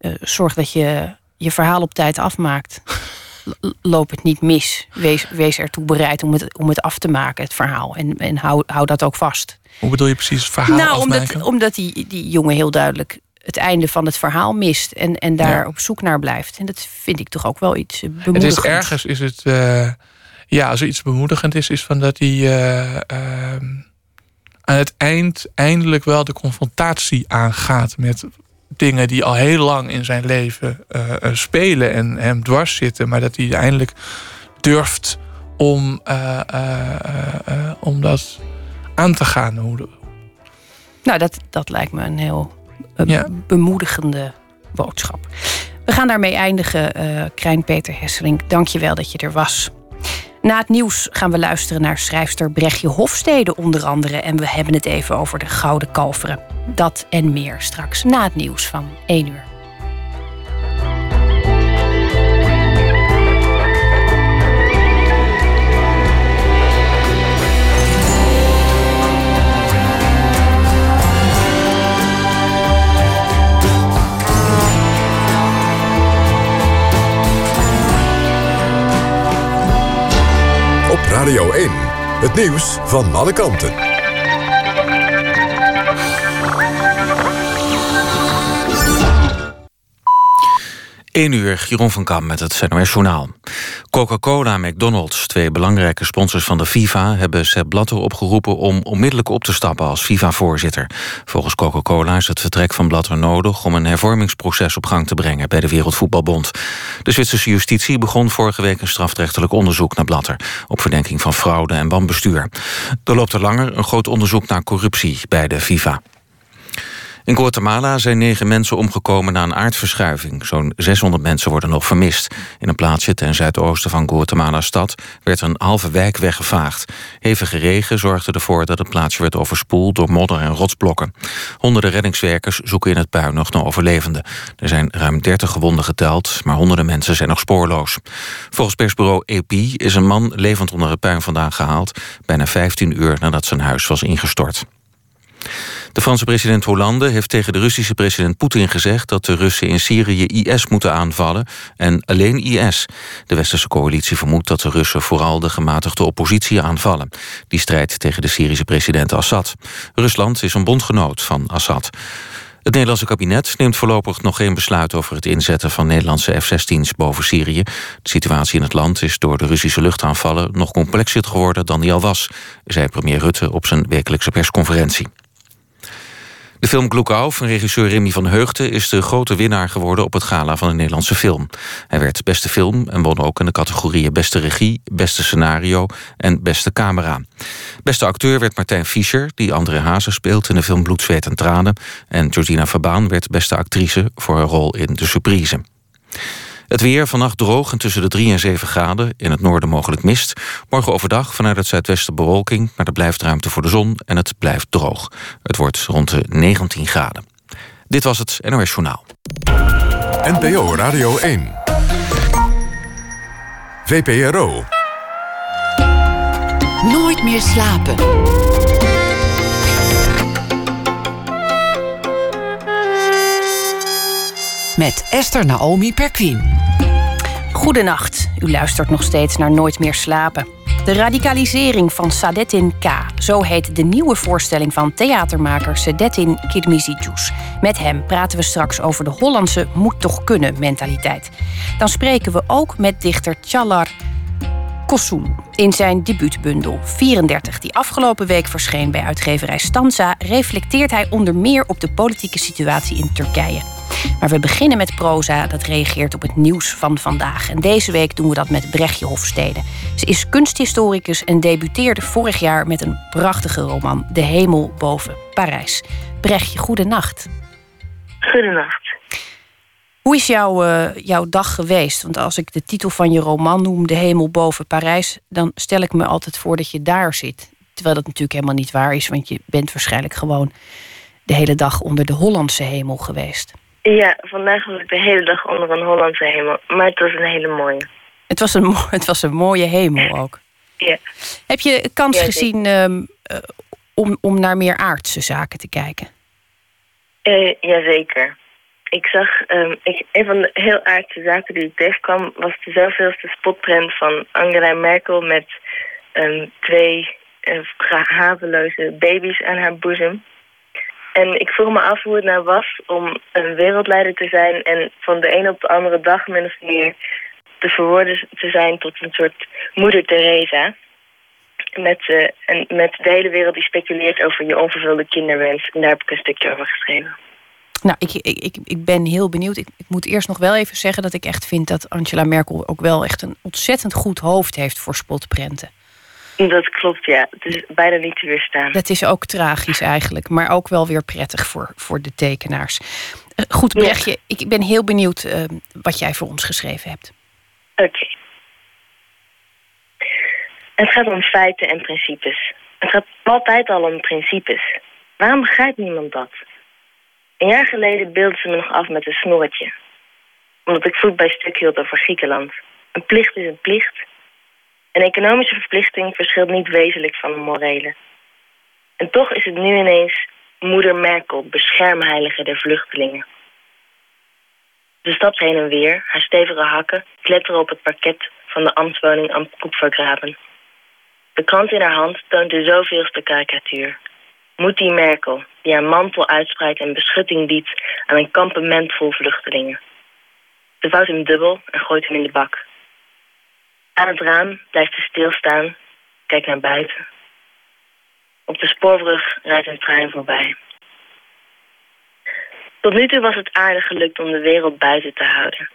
Uh, zorg dat je je verhaal op tijd afmaakt. Loop het niet mis. Wees, wees ertoe bereid om het, om het af te maken, het verhaal. En, en hou, hou dat ook vast. Hoe bedoel je precies het verhaal nou, afmaken? Omdat, omdat die, die jongen heel duidelijk het einde van het verhaal mist. En, en daar ja. op zoek naar blijft. En dat vind ik toch ook wel iets bemoedigends. Het is ergens is het... Uh ja, als er iets bemoedigend is, is van dat hij uh, uh, aan het eind eindelijk wel de confrontatie aangaat met dingen die al heel lang in zijn leven uh, spelen en hem dwars zitten, maar dat hij eindelijk durft om, om dat aan te gaan. Nou, dat, dat lijkt me een heel ja. bemoedigende boodschap. We gaan daarmee eindigen, Krijn Peter Hesseling. Dank je wel dat je er was. Na het nieuws gaan we luisteren naar schrijfster Brechtje Hofstede onder andere. En we hebben het even over de Gouden Kalveren. Dat en meer straks na het nieuws van 1 uur. Radio 1. Het nieuws van alle kanten. 1 uur, Jeroen van Kam met het NOS Journaal. Coca-Cola en McDonald's, twee belangrijke sponsors van de FIFA... hebben Sepp Blatter opgeroepen om onmiddellijk op te stappen als FIFA-voorzitter. Volgens Coca-Cola is het vertrek van Blatter nodig... om een hervormingsproces op gang te brengen bij de Wereldvoetbalbond. De Zwitserse justitie begon vorige week een strafrechtelijk onderzoek naar Blatter... op verdenking van fraude en wanbestuur. Er loopt er langer een groot onderzoek naar corruptie bij de FIFA. In Guatemala zijn negen mensen omgekomen na een aardverschuiving. Zo'n 600 mensen worden nog vermist. In een plaatsje ten zuidoosten van Guatemala-stad... werd een halve wijk weggevaagd. Hevige regen zorgde ervoor dat het plaatsje werd overspoeld... door modder en rotsblokken. Honderden reddingswerkers zoeken in het puin nog naar overlevenden. Er zijn ruim 30 gewonden geteld... maar honderden mensen zijn nog spoorloos. Volgens persbureau AP is een man levend onder het puin vandaan gehaald... bijna 15 uur nadat zijn huis was ingestort. De Franse president Hollande heeft tegen de Russische president Poetin gezegd... dat de Russen in Syrië IS moeten aanvallen en alleen IS. De westerse coalitie vermoedt dat de Russen vooral de gematigde oppositie aanvallen. Die strijdt tegen de Syrische president Assad. Rusland is een bondgenoot van Assad. Het Nederlandse kabinet neemt voorlopig nog geen besluit over het inzetten van Nederlandse F-16's boven Syrië. De situatie in het land is door de Russische luchtaanvallen nog complexer geworden dan die al was, zei premier Rutte op zijn wekelijkse persconferentie. De film Gloekau van regisseur Remy van Heugden... is de grote winnaar geworden op het gala van de Nederlandse film. Hij werd beste film en won ook in de categorieën beste regie... beste scenario en beste camera. Beste acteur werd Martijn Fischer, die André Hazen speelt... in de film Bloed, Zweet en Tranen. En Georgina Verbaan werd beste actrice voor haar rol in De Surprise. Het weer vannacht droog en tussen de 3 en 7 graden. In het noorden mogelijk mist. Morgen overdag vanuit het zuidwesten bewolking. Maar er blijft ruimte voor de zon en het blijft droog. Het wordt rond de 19 graden. Dit was het NOS Journaal. NPO Radio 1. VPRO. Nooit meer slapen. Met Esther Naomi Perquin. Goedenacht. U luistert nog steeds naar Nooit meer slapen. De radicalisering van Sadettin K. Zo heet de nieuwe voorstelling van theatermaker Sadettin Kidmizidjoes. Met hem praten we straks over de Hollandse moet toch kunnen mentaliteit. Dan spreken we ook met dichter Chalar Kossoen in zijn debuutbundel 34, die afgelopen week verscheen bij uitgeverij Stanza, reflecteert hij onder meer op de politieke situatie in Turkije. Maar we beginnen met proza dat reageert op het nieuws van vandaag. En deze week doen we dat met Brechtje Hofstede. Ze is kunsthistoricus en debuteerde vorig jaar met een prachtige roman, De Hemel boven Parijs. Brechtje, goedenacht. Goedenacht. Hoe is jouw, uh, jouw dag geweest? Want als ik de titel van je roman noem, De Hemel boven Parijs, dan stel ik me altijd voor dat je daar zit. Terwijl dat natuurlijk helemaal niet waar is, want je bent waarschijnlijk gewoon de hele dag onder de Hollandse hemel geweest. Ja, vandaag was ik de hele dag onder een Hollandse hemel. Maar het was een hele mooie. Het was een, het was een mooie hemel ook. Ja. Heb je kans gezien um, uh, om, om naar meer aardse zaken te kijken? Uh, jazeker. Ik zag, um, ik, een van de heel aardse zaken die ik tegenkwam... was de zoveelste spotprint van Angela Merkel... met um, twee uh, haveloze baby's aan haar boezem. En ik vroeg me af hoe het nou was om een wereldleider te zijn... en van de ene op de andere dag min of meer te verwoorden te zijn... tot een soort moeder Teresa... Met, uh, en met de hele wereld die speculeert over je onvervulde kinderwens. En daar heb ik een stukje over geschreven. Nou, ik, ik, ik ben heel benieuwd. Ik, ik, moet eerst nog wel even zeggen dat ik echt vind dat Angela Merkel ook wel echt een ontzettend goed hoofd heeft voor spotprenten. Dat klopt, ja. Het is bijna niet te weerstaan. Dat is ook tragisch eigenlijk, maar ook wel weer prettig voor, voor de tekenaars. Uh, goed, Brechtje, ja. ik ben heel benieuwd uh, wat jij voor ons geschreven hebt. Oké. Okay. Het gaat om feiten en principes. Het gaat altijd al om principes. Waarom begrijpt niemand dat? Een jaar geleden beeldde ze me nog af met een snorretje. Omdat ik voet bij stuk hield over Griekenland. Een plicht is een plicht. Een economische verplichting verschilt niet wezenlijk van een morele. En toch is het nu ineens moeder Merkel, beschermheilige der vluchtelingen. Ze stapt heen en weer, haar stevige hakken kletteren op het parket van de ambtswoning am Koepvergraven. De krant in haar hand toont de zoveelste karikatuur. Moet die Merkel, die haar mantel uitspreidt en beschutting biedt aan een kampement vol vluchtelingen. Ze vouwt hem dubbel en gooit hem in de bak. Aan het raam blijft ze stilstaan, kijkt naar buiten. Op de spoorbrug rijdt een trein voorbij. Tot nu toe was het aardig gelukt om de wereld buiten te houden.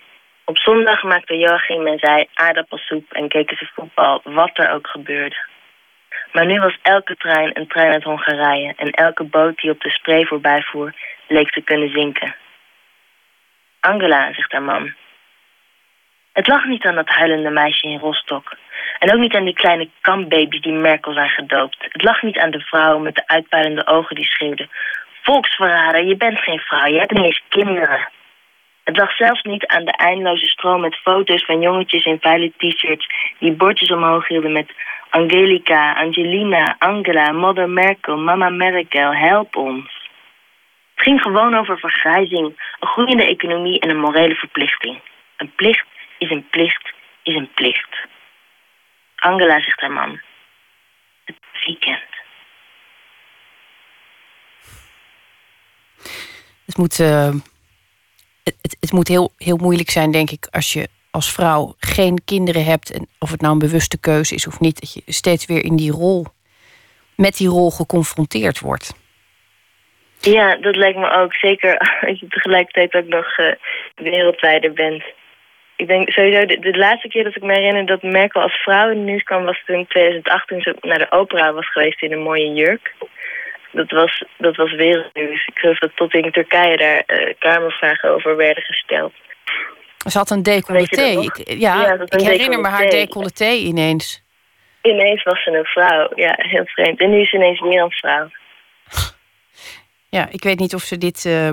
Op zondag maakte Joachim en zij aardappelsoep en keken ze voetbal, wat er ook gebeurde. Maar nu was elke trein een trein uit Hongarije en elke boot die op de spree voorbij voer leek te kunnen zinken. Angela, zegt haar man. Het lag niet aan dat huilende meisje in Rostock. En ook niet aan die kleine kampbaby's die Merkel zijn gedoopt. Het lag niet aan de vrouw met de uitpuilende ogen die schreeuwde... Volksverrader, je bent geen vrouw, je hebt ineens kinderen. Het lag zelfs niet aan de eindeloze stroom met foto's van jongetjes in vuile t-shirts... die bordjes omhoog hielden met Angelica, Angelina, Angela, Mother Merkel, Mama Merkel, help ons. Het ging gewoon over vergrijzing, een groeiende economie en een morele verplichting. Een plicht is een plicht is een plicht. Angela zegt haar man. Het weekend. Het moet, uh, het, het moet heel, heel moeilijk zijn, denk ik, als je als vrouw geen kinderen hebt, en of het nou een bewuste keuze is of niet, dat je steeds weer in die rol, met die rol geconfronteerd wordt. Ja, dat lijkt me ook. Zeker als je tegelijkertijd ook nog uh, wereldleider bent. Ik denk sowieso, de, de, laatste keer dat ik me herinner dat Merkel als vrouw in het nieuws kwam... was toen in 2018 ze naar de opera was geweest in een mooie jurk. Dat was, dat was wereldnieuws. Ik geloof dat tot in Turkije daar uh, kamervragen over werden gesteld. Ze had een decolleté. Ik, ja, ja ik herinner me haar decolleté ineens. Ineens was ze een vrouw. Ja, heel vreemd. En nu is ze ineens weer een vrouw. Ja, ik weet niet of ze dit... Uh,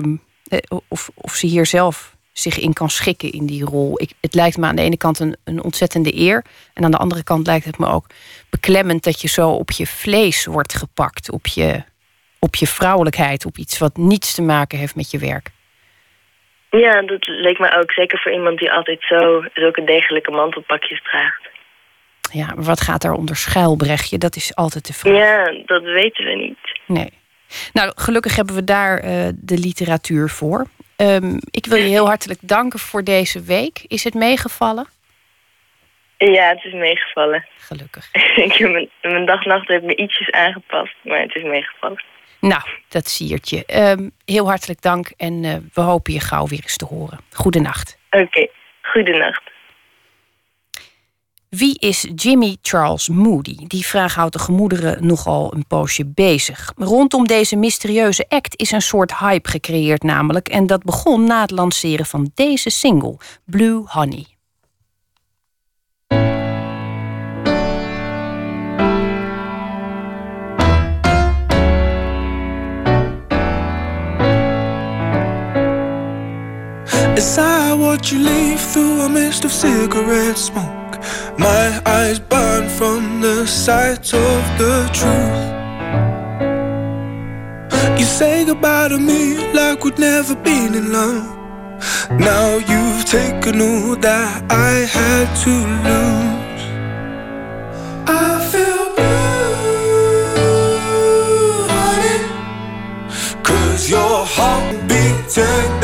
of, of ze hier zelf zich in kan schikken in die rol. Ik, het lijkt me aan de ene kant een, een ontzettende eer. En aan de andere kant lijkt het me ook beklemmend... dat je zo op je vlees wordt gepakt. Op je, op je vrouwelijkheid. Op iets wat niets te maken heeft met je werk. Ja, dat leek me ook. Zeker voor iemand die altijd zo zulke degelijke mantelpakjes draagt. Ja, maar wat gaat daaronder schuil, Brechtje? Dat is altijd de vraag. Ja, dat weten we niet. Nee. Nou, gelukkig hebben we daar uh, de literatuur voor. Um, ik wil je heel hartelijk danken voor deze week. Is het meegevallen? Ja, het is meegevallen. Gelukkig. ik heb mijn, mijn dag-nacht heeft me ietsjes aangepast, maar het is meegevallen. Nou, dat siert je. Um, heel hartelijk dank en uh, we hopen je gauw weer eens te horen. Goedenacht. Oké, okay. goedenacht. Wie is Jimmy Charles Moody? Die vraag houdt de gemoederen nogal een poosje bezig. Rondom deze mysterieuze act is een soort hype gecreëerd namelijk... en dat begon na het lanceren van deze single, Blue Honey. As I watch you leave through a mist of cigarette smoke My eyes burn from the sight of the truth. You say goodbye to me like we'd never been in love. Now you've taken all that I had to lose. I feel blue, honey. Cause your heart beating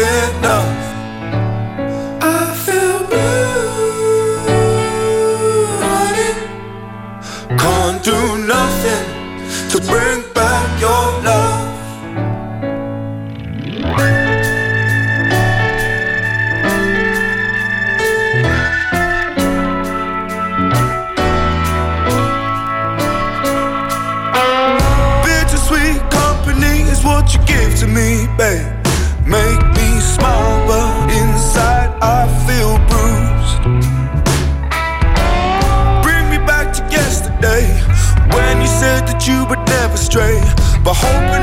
hope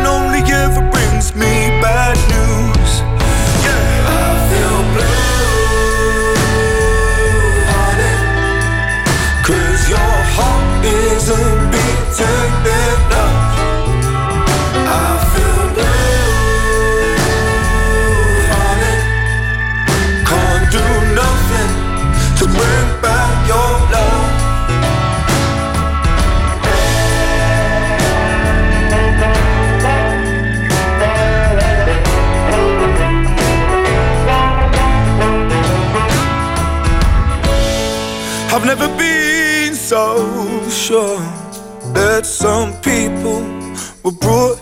some people were brought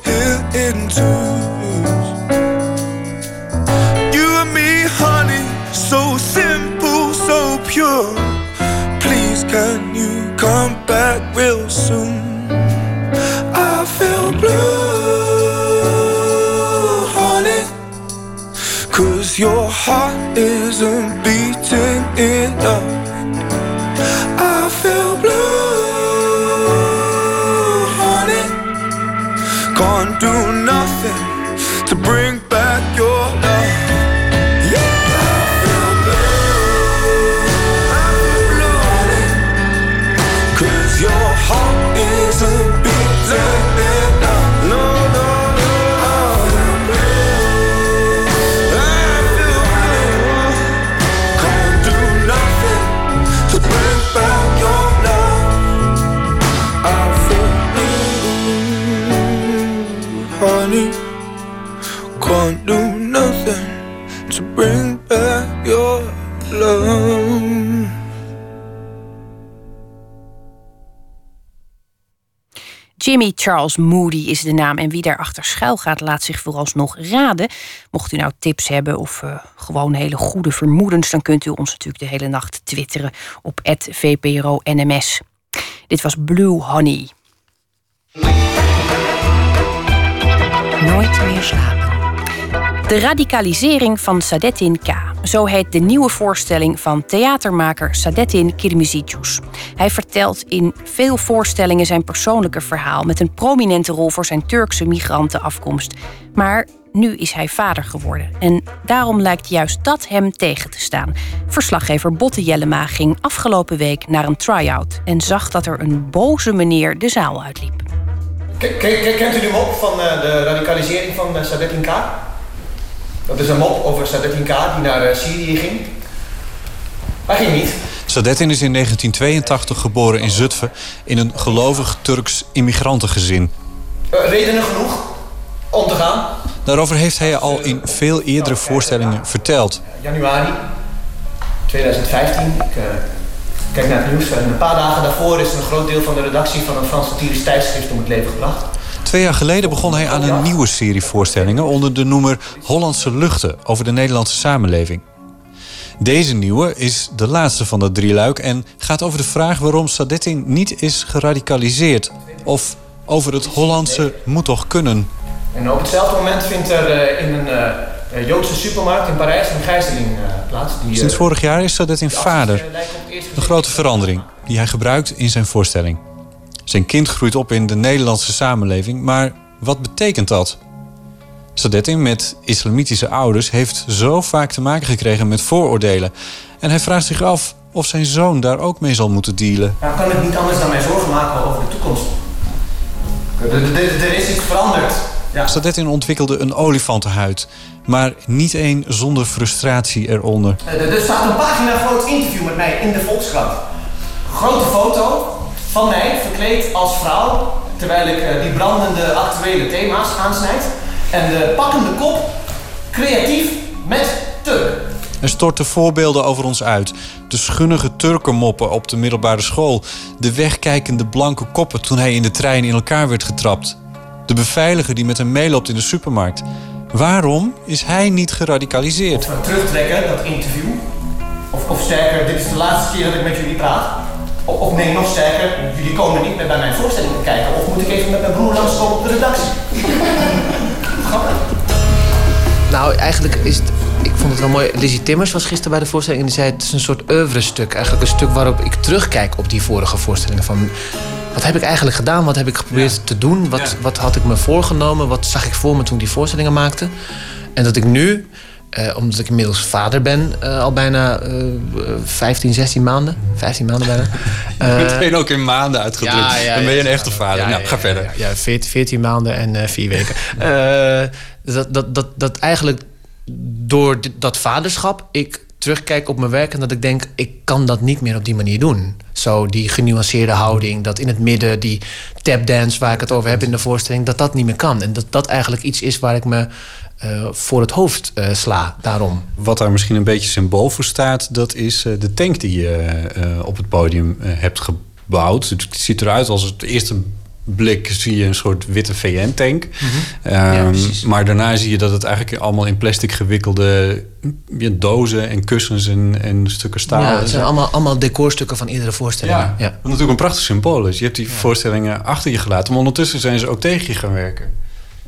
to bring back your love. Jimmy Charles Moody is de naam. En wie daarachter schuil gaat, laat zich vooralsnog raden. Mocht u nou tips hebben of uh, gewoon hele goede vermoedens... dan kunt u ons natuurlijk de hele nacht twitteren op @vpro_nms. Dit was Blue Honey. Nooit meer slapen. De radicalisering van Sadettin K. Zo heet de nieuwe voorstelling van theatermaker Sadettin Kirmizicius. Hij vertelt in veel voorstellingen zijn persoonlijke verhaal... met een prominente rol voor zijn Turkse migrantenafkomst. Maar nu is hij vader geworden. En daarom lijkt juist dat hem tegen te staan. Verslaggever Botte Jellema ging afgelopen week naar een try-out... en zag dat er een boze meneer de zaal uitliep. Kent u de mop van de radicalisering van Sadettin K? Dat is een mop over Sadettin K die naar Syrië ging. Hij ging niet. Sadettin is in 1982 geboren in Zutphen in een gelovig Turks immigrantengezin. Redenen genoeg om te gaan? Daarover heeft hij al in veel eerdere voorstellingen verteld. Januari 2015. Ik uh, kijk naar het nieuws. En een paar dagen daarvoor is een groot deel van de redactie van een Frans satirisch tijdschrift om het leven gebracht. Twee jaar geleden begon hij aan een nieuwe serie voorstellingen onder de noemer Hollandse Luchten over de Nederlandse samenleving. Deze nieuwe is de laatste van de drieluik en gaat over de vraag waarom Sadettin niet is geradicaliseerd. Of over het Hollandse moet toch kunnen. En op hetzelfde moment vindt er uh, in een uh, Joodse supermarkt in Parijs een gijzeling uh, plaats. Die, Sinds vorig jaar is Sadettin vader. Een grote verandering die hij gebruikt in zijn voorstelling. Zijn kind groeit op in de Nederlandse samenleving, maar wat betekent dat? Sadettin met islamitische ouders heeft zo vaak te maken gekregen met vooroordelen. En hij vraagt zich af of zijn zoon daar ook mee zal moeten dealen. Nou, kan ik niet anders dan mij zorgen maken over de toekomst. Er is iets veranderd. Ja. Ontwikkelde een olifantenhuid, maar niet één zonder frustratie eronder. Er staat een pagina groot interview met mij in de Volkskrant. Grote foto van mij verkleed als vrouw, terwijl ik die brandende actuele thema's aansnijd. En de pakkende kop, creatief met Turk. Er storten voorbeelden over ons uit. De schunnige Turkenmoppen op de middelbare school. De wegkijkende blanke koppen toen hij in de trein in elkaar werd getrapt. De beveiliger die met hem meeloopt in de supermarkt. Waarom is hij niet geradicaliseerd? Of terugtrekken, dat interview. Of, of sterker, dit is de laatste keer dat ik met jullie praat. Of, of nee, nog sterker, jullie komen niet meer bij mijn voorstelling kijken. Of moet ik even met mijn broer langskomen op de redactie? Nou, eigenlijk is het... Ik vond het wel mooi. Lizzie Timmers was gisteren bij de voorstelling en die zei... het is een soort oeuvre-stuk. Eigenlijk een stuk waarop ik terugkijk op die vorige voorstellingen. Van, wat heb ik eigenlijk gedaan? Wat heb ik geprobeerd ja. te doen? Wat, wat had ik me voorgenomen? Wat zag ik voor me toen ik die voorstellingen maakte? En dat ik nu... Uh, omdat ik inmiddels vader ben, uh, al bijna uh, 15, 16 maanden. 15 maanden bijna. Meteen ook in maanden uitgedrukt. Ja, ja, Dan ben je een echte vader. nou, ga verder. Ja, 14, 14, maanden en 4 weken. dat, dat, dat, dat eigenlijk door dat vaderschap ik terugkijk op mijn werk en dat ik denk, ik kan dat niet meer op die manier doen. Zo die genuanceerde houding, dat in het midden, die tapdance waar ik het over heb in de voorstelling, dat dat niet meer kan. En dat dat eigenlijk iets is waar ik me uh, voor het hoofd uh, sla. Daarom. Wat daar misschien een beetje symbool voor staat, dat is uh, de tank die je op het podium hebt gebouwd. Het ziet eruit als het eerste blik zie je een soort witte VN-tank. Mm -hmm. um, ja, maar daarna zie je dat het eigenlijk allemaal in plastic gewikkelde ja, dozen en kussens en, en stukken staal Ja, het zijn allemaal, allemaal decorstukken van iedere voorstelling. Ja, ja. Wat natuurlijk een prachtig symbool is. Je hebt die ja. voorstellingen achter je gelaten, maar ondertussen zijn ze ook tegen je gaan werken.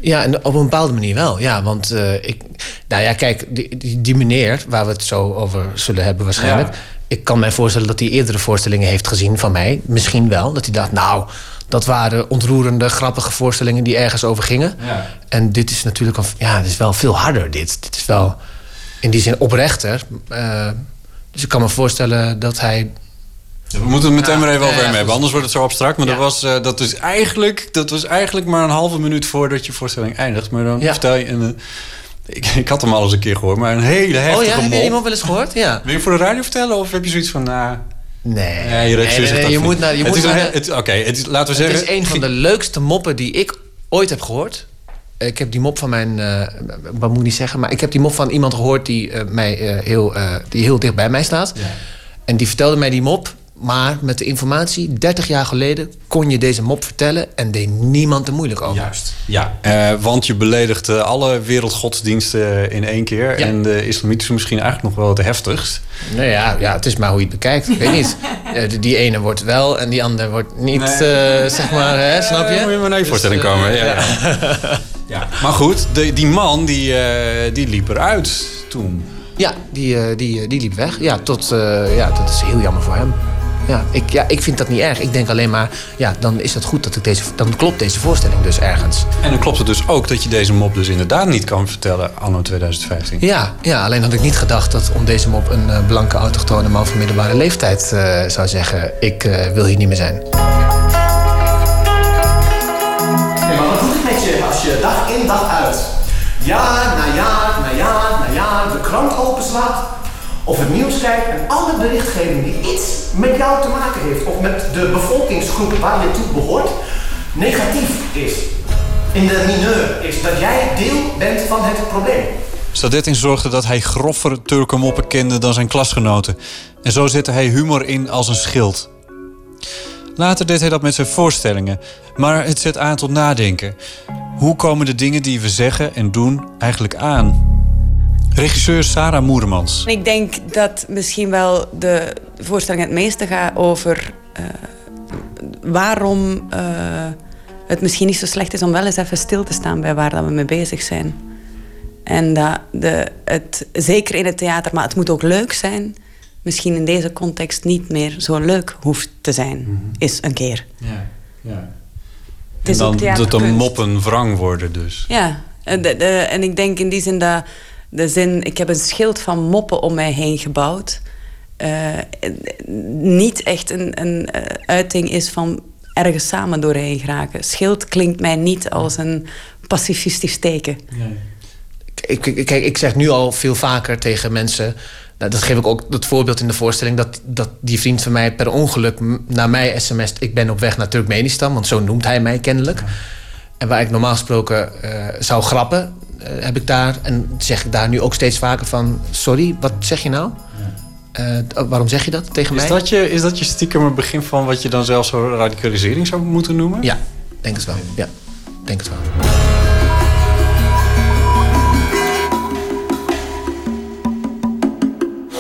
Ja, en op een bepaalde manier wel. Ja, want uh, ik... Nou ja, kijk, die, die, die, meneer... waar we het zo over zullen hebben waarschijnlijk... Ik kan mij voorstellen dat hij eerdere voorstellingen heeft gezien van mij. Misschien wel. Dat hij dacht, nou... dat waren ontroerende, grappige voorstellingen... die ergens over gingen. Ja. En dit is natuurlijk... Ja, dit is wel veel harder, dit. Dit is wel in die zin oprechter. Uh, dus ik kan me voorstellen dat hij we moeten het meteen maar even over hem hebben, anders wordt het zo abstract. Maar ja. dat, was, uh, dat, is eigenlijk, dat was eigenlijk maar een halve minuut voordat je voorstelling eindigt. Maar dan vertel je... Een, ik, ik, had hem al eens een keer gehoord, maar een hele heftige Oh ja, heb je iemand wel eens gehoord? Ja. Wil je voor de radio vertellen of heb je zoiets van... Uh, nee, nee, je, nee, nee, nee je moet naar... Je het moet naar het, Oké, okay, laten we zeggen... Het is een van de leukste moppen die ik ooit heb gehoord. Ik heb die mop van mijn... Uh, wat moet ik niet zeggen? Maar ik heb die mop van iemand gehoord die, uh, mij, uh, heel, die heel dicht bij mij staat. Ja. En die vertelde mij die mop maar met de informatie, 30 jaar geleden kon je deze mop vertellen en deed niemand er moeilijk over. Juist. Ja, uh, want je beledigde alle wereldgodsdiensten in één keer. Ja. En de islamitische misschien eigenlijk nog wel het heftigst. Nou ja, ja, het is maar hoe je het bekijkt. Ik weet niet. Uh, die ene wordt wel en die andere wordt niet, nee. uh, zeg maar, hè, snap je? moet je maar naar je voorstelling dus, komen. Ja, ja. ja. Maar goed, de, die man die, die liep eruit toen. Ja, die, die, die liep weg. Ja, tot, ja, dat is heel jammer voor hem. Ja ik, ja, ik vind dat niet erg. Ik denk alleen maar, ja, dan is het goed dat ik deze... Dan klopt deze voorstelling dus ergens. En dan klopt het dus ook dat je deze mop dus inderdaad niet kan vertellen anno 2015. Ja, ja alleen had ik niet gedacht dat om deze mop een uh, blanke autochtone man van middelbare leeftijd uh, zou zeggen... ik uh, wil hier niet meer zijn. Hey, maar wat doet het met je als je dag in dag uit... jaar na jaar na jaar na jaar de krant openslaat of het nieuws en alle berichtgeving die iets met jou te maken heeft of met de bevolkingsgroep waar je toe behoort, negatief is. In de mineur is dat jij deel bent van het probleem. Sadettin zorgde dat hij groffere Turkenmoppen kende dan zijn klasgenoten. En zo zette hij humor in als een schild. Later deed hij dat met zijn voorstellingen. Maar het zet aan tot nadenken. Hoe komen de dingen die we zeggen en doen eigenlijk aan? Regisseur Sarah Moermans. Ik denk dat misschien wel de voorstelling het meeste gaat over uh, waarom uh, het misschien niet zo slecht is om wel eens even stil te staan bij waar dat we mee bezig zijn. En dat de, het, zeker in het theater, maar het moet ook leuk zijn, misschien in deze context niet meer zo leuk hoeft te zijn, mm -hmm. is een keer. Ja, ja. Het is en dan dat de moppen wrang worden dus. Ja, de, de, en ik denk in die zin dat de zin... Ik heb een schild van moppen om mij heen gebouwd. Uh, niet echt een, een uiting is van ergens samen doorheen geraken. Schild klinkt mij niet als een pacifistisch teken. Nee. Ik, ik, kijk, ik zeg nu al veel vaker tegen mensen... Nou, dat geef ik ook het voorbeeld in de voorstelling... Dat, dat die vriend van mij per ongeluk naar mij sms't... ik ben op weg naar Turkmenistan, want zo noemt hij mij kennelijk. Ja. En waar ik normaal gesproken uh, zou grappen... Uh, heb ik daar, en zeg ik daar nu ook steeds vaker van... sorry, wat zeg je nou? Ja. Uh, waarom zeg je dat tegen is mij? Dat je, is dat je stiekem het begin van wat je dan zelfs radicalisering zou moeten noemen? Ja, denk het wel. Ja, denk het wel.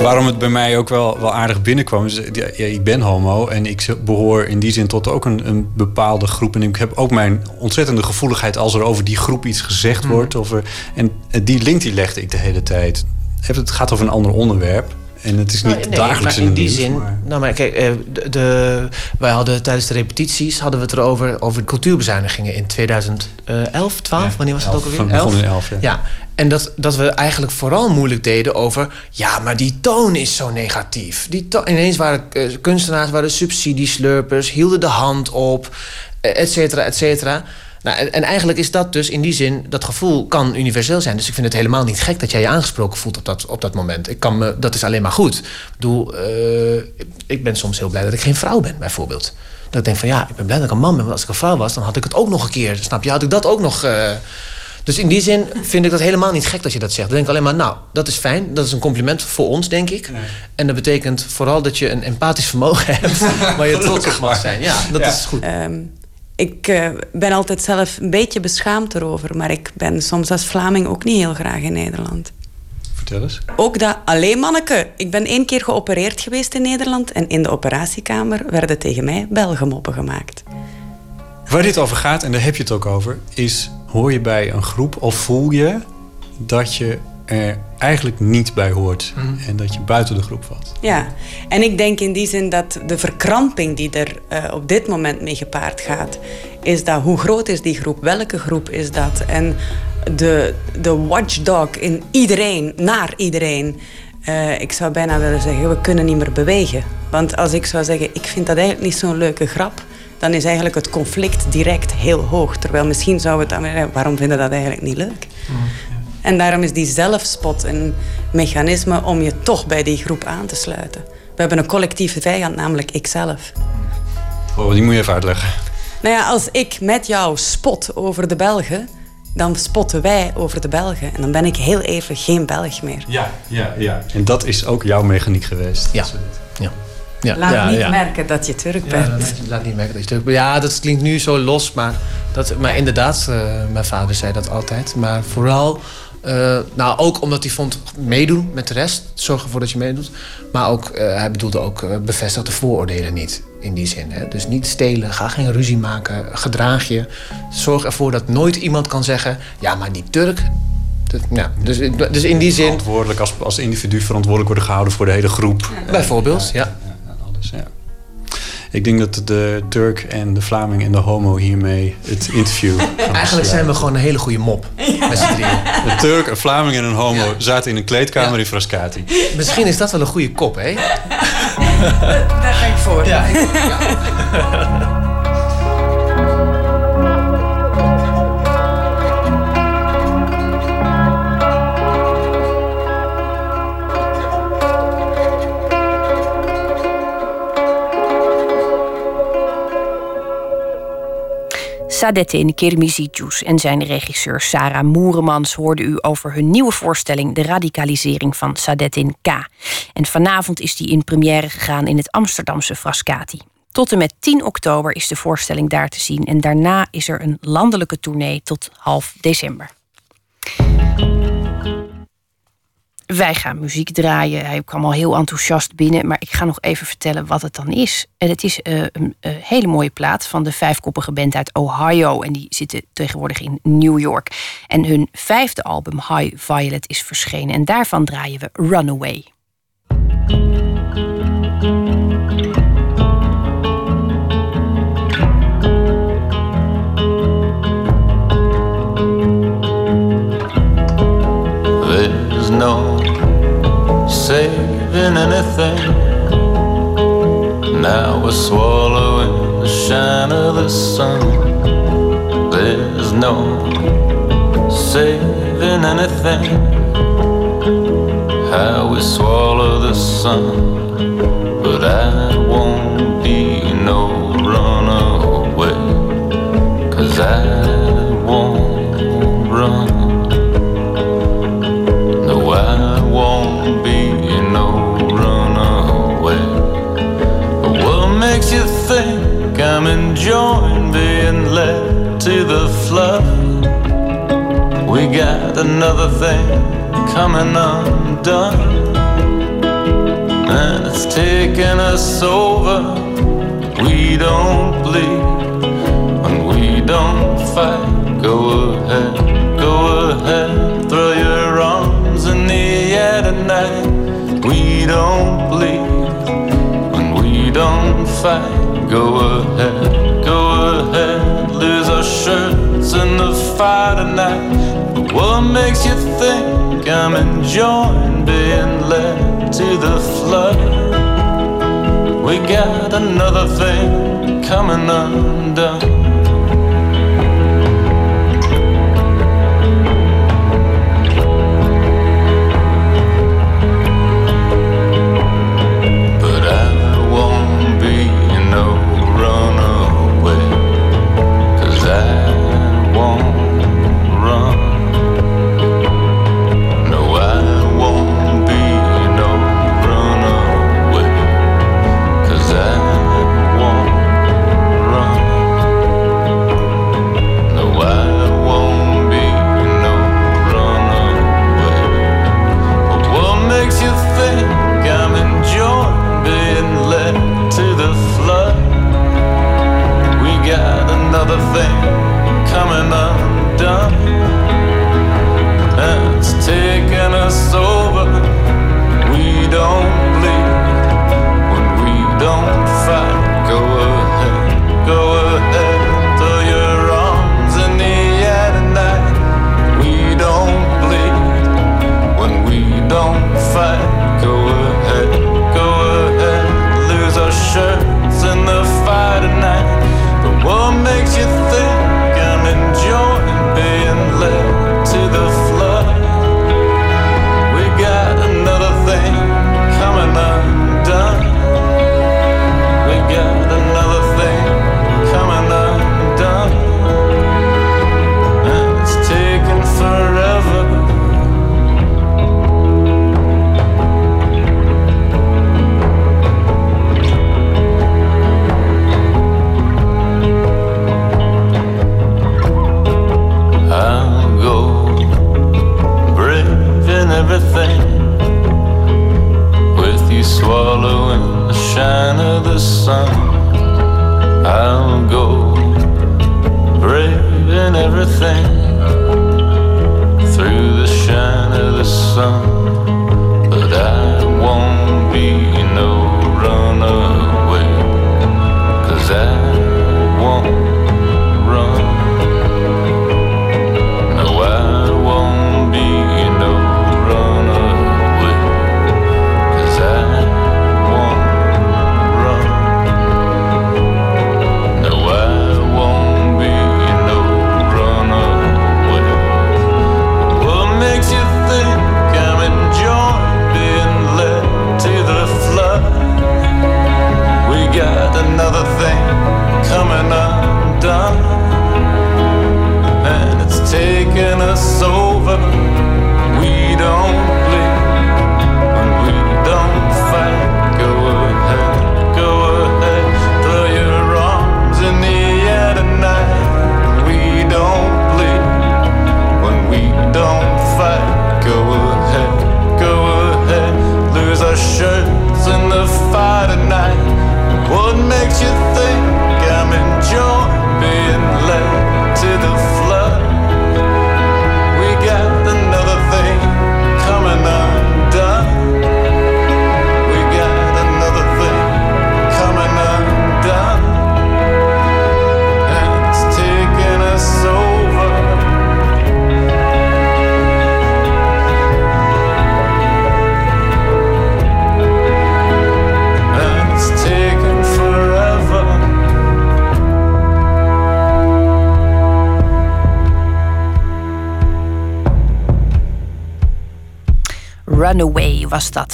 Waarom het bij mij ook wel, wel aardig binnenkwam. Is, ja, ik ben homo en ik behoor in die zin tot ook een, een, bepaalde groep. En ik heb ook mijn ontzettende gevoeligheid als er over die groep iets gezegd wordt. Of er, en die link die legde ik de hele tijd. Het gaat over een ander onderwerp. En het is niet nou, nee, dagelijks in, in die nieuws, zin. maar- Nou, maar kijk, eh, de, de- wij hadden tijdens de repetities hadden we het erover over cultuurbezuinigingen in 2011, 12. Wanneer was dat ook alweer? van- begon in elf, ja. En dat, dat we eigenlijk vooral moeilijk deden over... ja, maar die toon is zo negatief. Die to- Ineens waren eh, kunstenaars waren subsidieslurpers... hielden de hand op, eh, et cetera, et cetera. Nou, en, en eigenlijk is dat dus in die zin... dat gevoel kan universeel zijn. Dus ik vind het helemaal niet gek dat jij je aangesproken voelt op dat, op dat moment. Ik kan me, dat is alleen maar goed. Ik bedoel, eh, ik ben soms heel blij dat ik geen vrouw ben, bijvoorbeeld. Dat ik denk van ja, ik ben blij dat ik een man ben. Want als ik een vrouw was, dan had ik het ook nog een keer. Snap je? Had ik dat ook nog... dus in die zin vind ik dat helemaal niet gek dat je dat zegt. Dan denk ik alleen maar, nou, dat is fijn. Dat is een compliment voor ons, denk ik. En dat betekent vooral dat je een empathisch vermogen hebt... waar je trots op mag zijn. Ja, dat is goed. Ehm, ik eh, ben altijd zelf een beetje beschaamd erover, maar ik ben soms als Vlaming ook niet heel graag in Nederland. Vertel eens. Ook dat, alleen manneke. Ik ben één keer geopereerd geweest in Nederland en in de operatiekamer werden tegen mij Belgemoppen gemaakt. Waar dit over gaat, en daar heb je het ook over, is hoor je bij een groep of voel je dat je er eigenlijk niet bij hoort Mhm. en dat je buiten de groep valt. Ja, en ik denk in die zin dat de verkramping die er eh, op dit moment mee gepaard gaat, is dat hoe groot is die groep, welke groep is dat? En de, de watchdog in iedereen, naar iedereen. Eh, ik zou bijna willen zeggen, we kunnen niet meer bewegen. Want als ik zou zeggen, ik vind dat eigenlijk niet zo'n leuke grap, dan is eigenlijk het conflict direct heel hoog. Terwijl misschien zou het dan weer, waarom vinden we dat eigenlijk niet leuk? En daarom is die zelfspot een mechanisme om je toch bij die groep aan te sluiten. We hebben een collectieve vijand, namelijk ikzelf. Oh, die moet je even uitleggen. Nou ja, als ik met jou spot over de Belgen, dan spotten wij over de Belgen. En dan ben ik heel even geen Belg meer. Ja, ja, ja. En dat is ook jouw mechaniek geweest. Ja. ja. Ja. Laat ja, niet ja. merken dat je Turk Ja, bent. laat, laat niet merken dat je terug bent. Ja, dat klinkt nu zo los, maar, dat, maar inderdaad, eh, mijn vader zei dat altijd. Maar vooral, eh, nou ook omdat hij vond meedoen met de rest, zorg ervoor dat je meedoet. Maar ook, eh, hij bedoelde ook, bevestig de vooroordelen niet in die zin. Hè? Dus niet stelen, ga geen ruzie maken, gedraag je. Zorg ervoor dat nooit iemand kan zeggen, ja, maar die Turk. Ja, dus, dus in die zin, Verantwoordelijk als, als individu verantwoordelijk worden gehouden voor de hele groep. bijvoorbeeld, ja. Ja. Ik denk dat de Turk en de Vlaming en de homo hiermee het interview Eigenlijk zijn we gewoon een hele goede mop. Met z'n drieën. Een Turk, een Vlaming en een homo zaten in een kleedkamer in Frascati. Misschien is dat wel een goede kop, hè? Daar ben ik voor. Ja, Sadettin Kirmizidjus en zijn regisseur Sarah Moeremans hoorden u over hun nieuwe voorstelling De radicalisering van Sadettin K. En vanavond is die in première gegaan in het Amsterdamse Frascati. Tot en met 10 oktober is de voorstelling daar te zien en daarna is er een landelijke tournee tot half december. Wij gaan muziek draaien. Hij kwam al heel enthousiast binnen, maar ik ga nog even vertellen wat het dan is. En het is uh, een uh, hele mooie plaat van de vijfkoppige band uit Ohio. En die zitten tegenwoordig in New York. En hun vijfde album, High Violet, is verschenen. En daarvan draaien we Runaway. Saving anything. Now we're swallowing the shine of the sun. There's no saving anything. How we swallow the sun. But I won't be no runaway. Cause I enjoying being led to the flood? We got another thing coming undone. And it's taking us over. We don't bleed when we don't fight. Go ahead, go ahead, throw your arms in the air tonight. We don't bleed when we don't fight. Go ahead, fire tonight. But what makes you think I'm enjoying being led to the flood? We got another thing coming undone.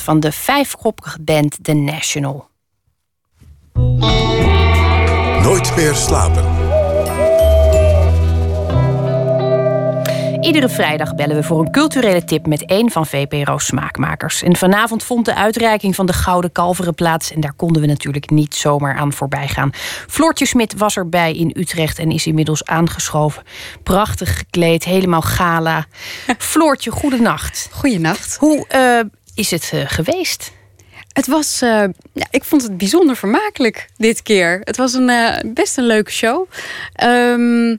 Van de vijfkoppige band The National. Nooit meer slapen. Iedere vrijdag bellen we voor een culturele tip met één van VPRO's smaakmakers. En vanavond vond de uitreiking van de Gouden Kalveren plaats. En daar konden we natuurlijk niet zomaar aan voorbij gaan. Floortje Smit was erbij in Utrecht en is inmiddels aangeschoven. Prachtig gekleed, helemaal gala. Floortje, goedenacht. Goedenacht. Hoe eh, is het eh, geweest? Het was, eh, ja, ik vond het bijzonder vermakelijk dit keer. Het was een, eh, best een leuke show. Ehm,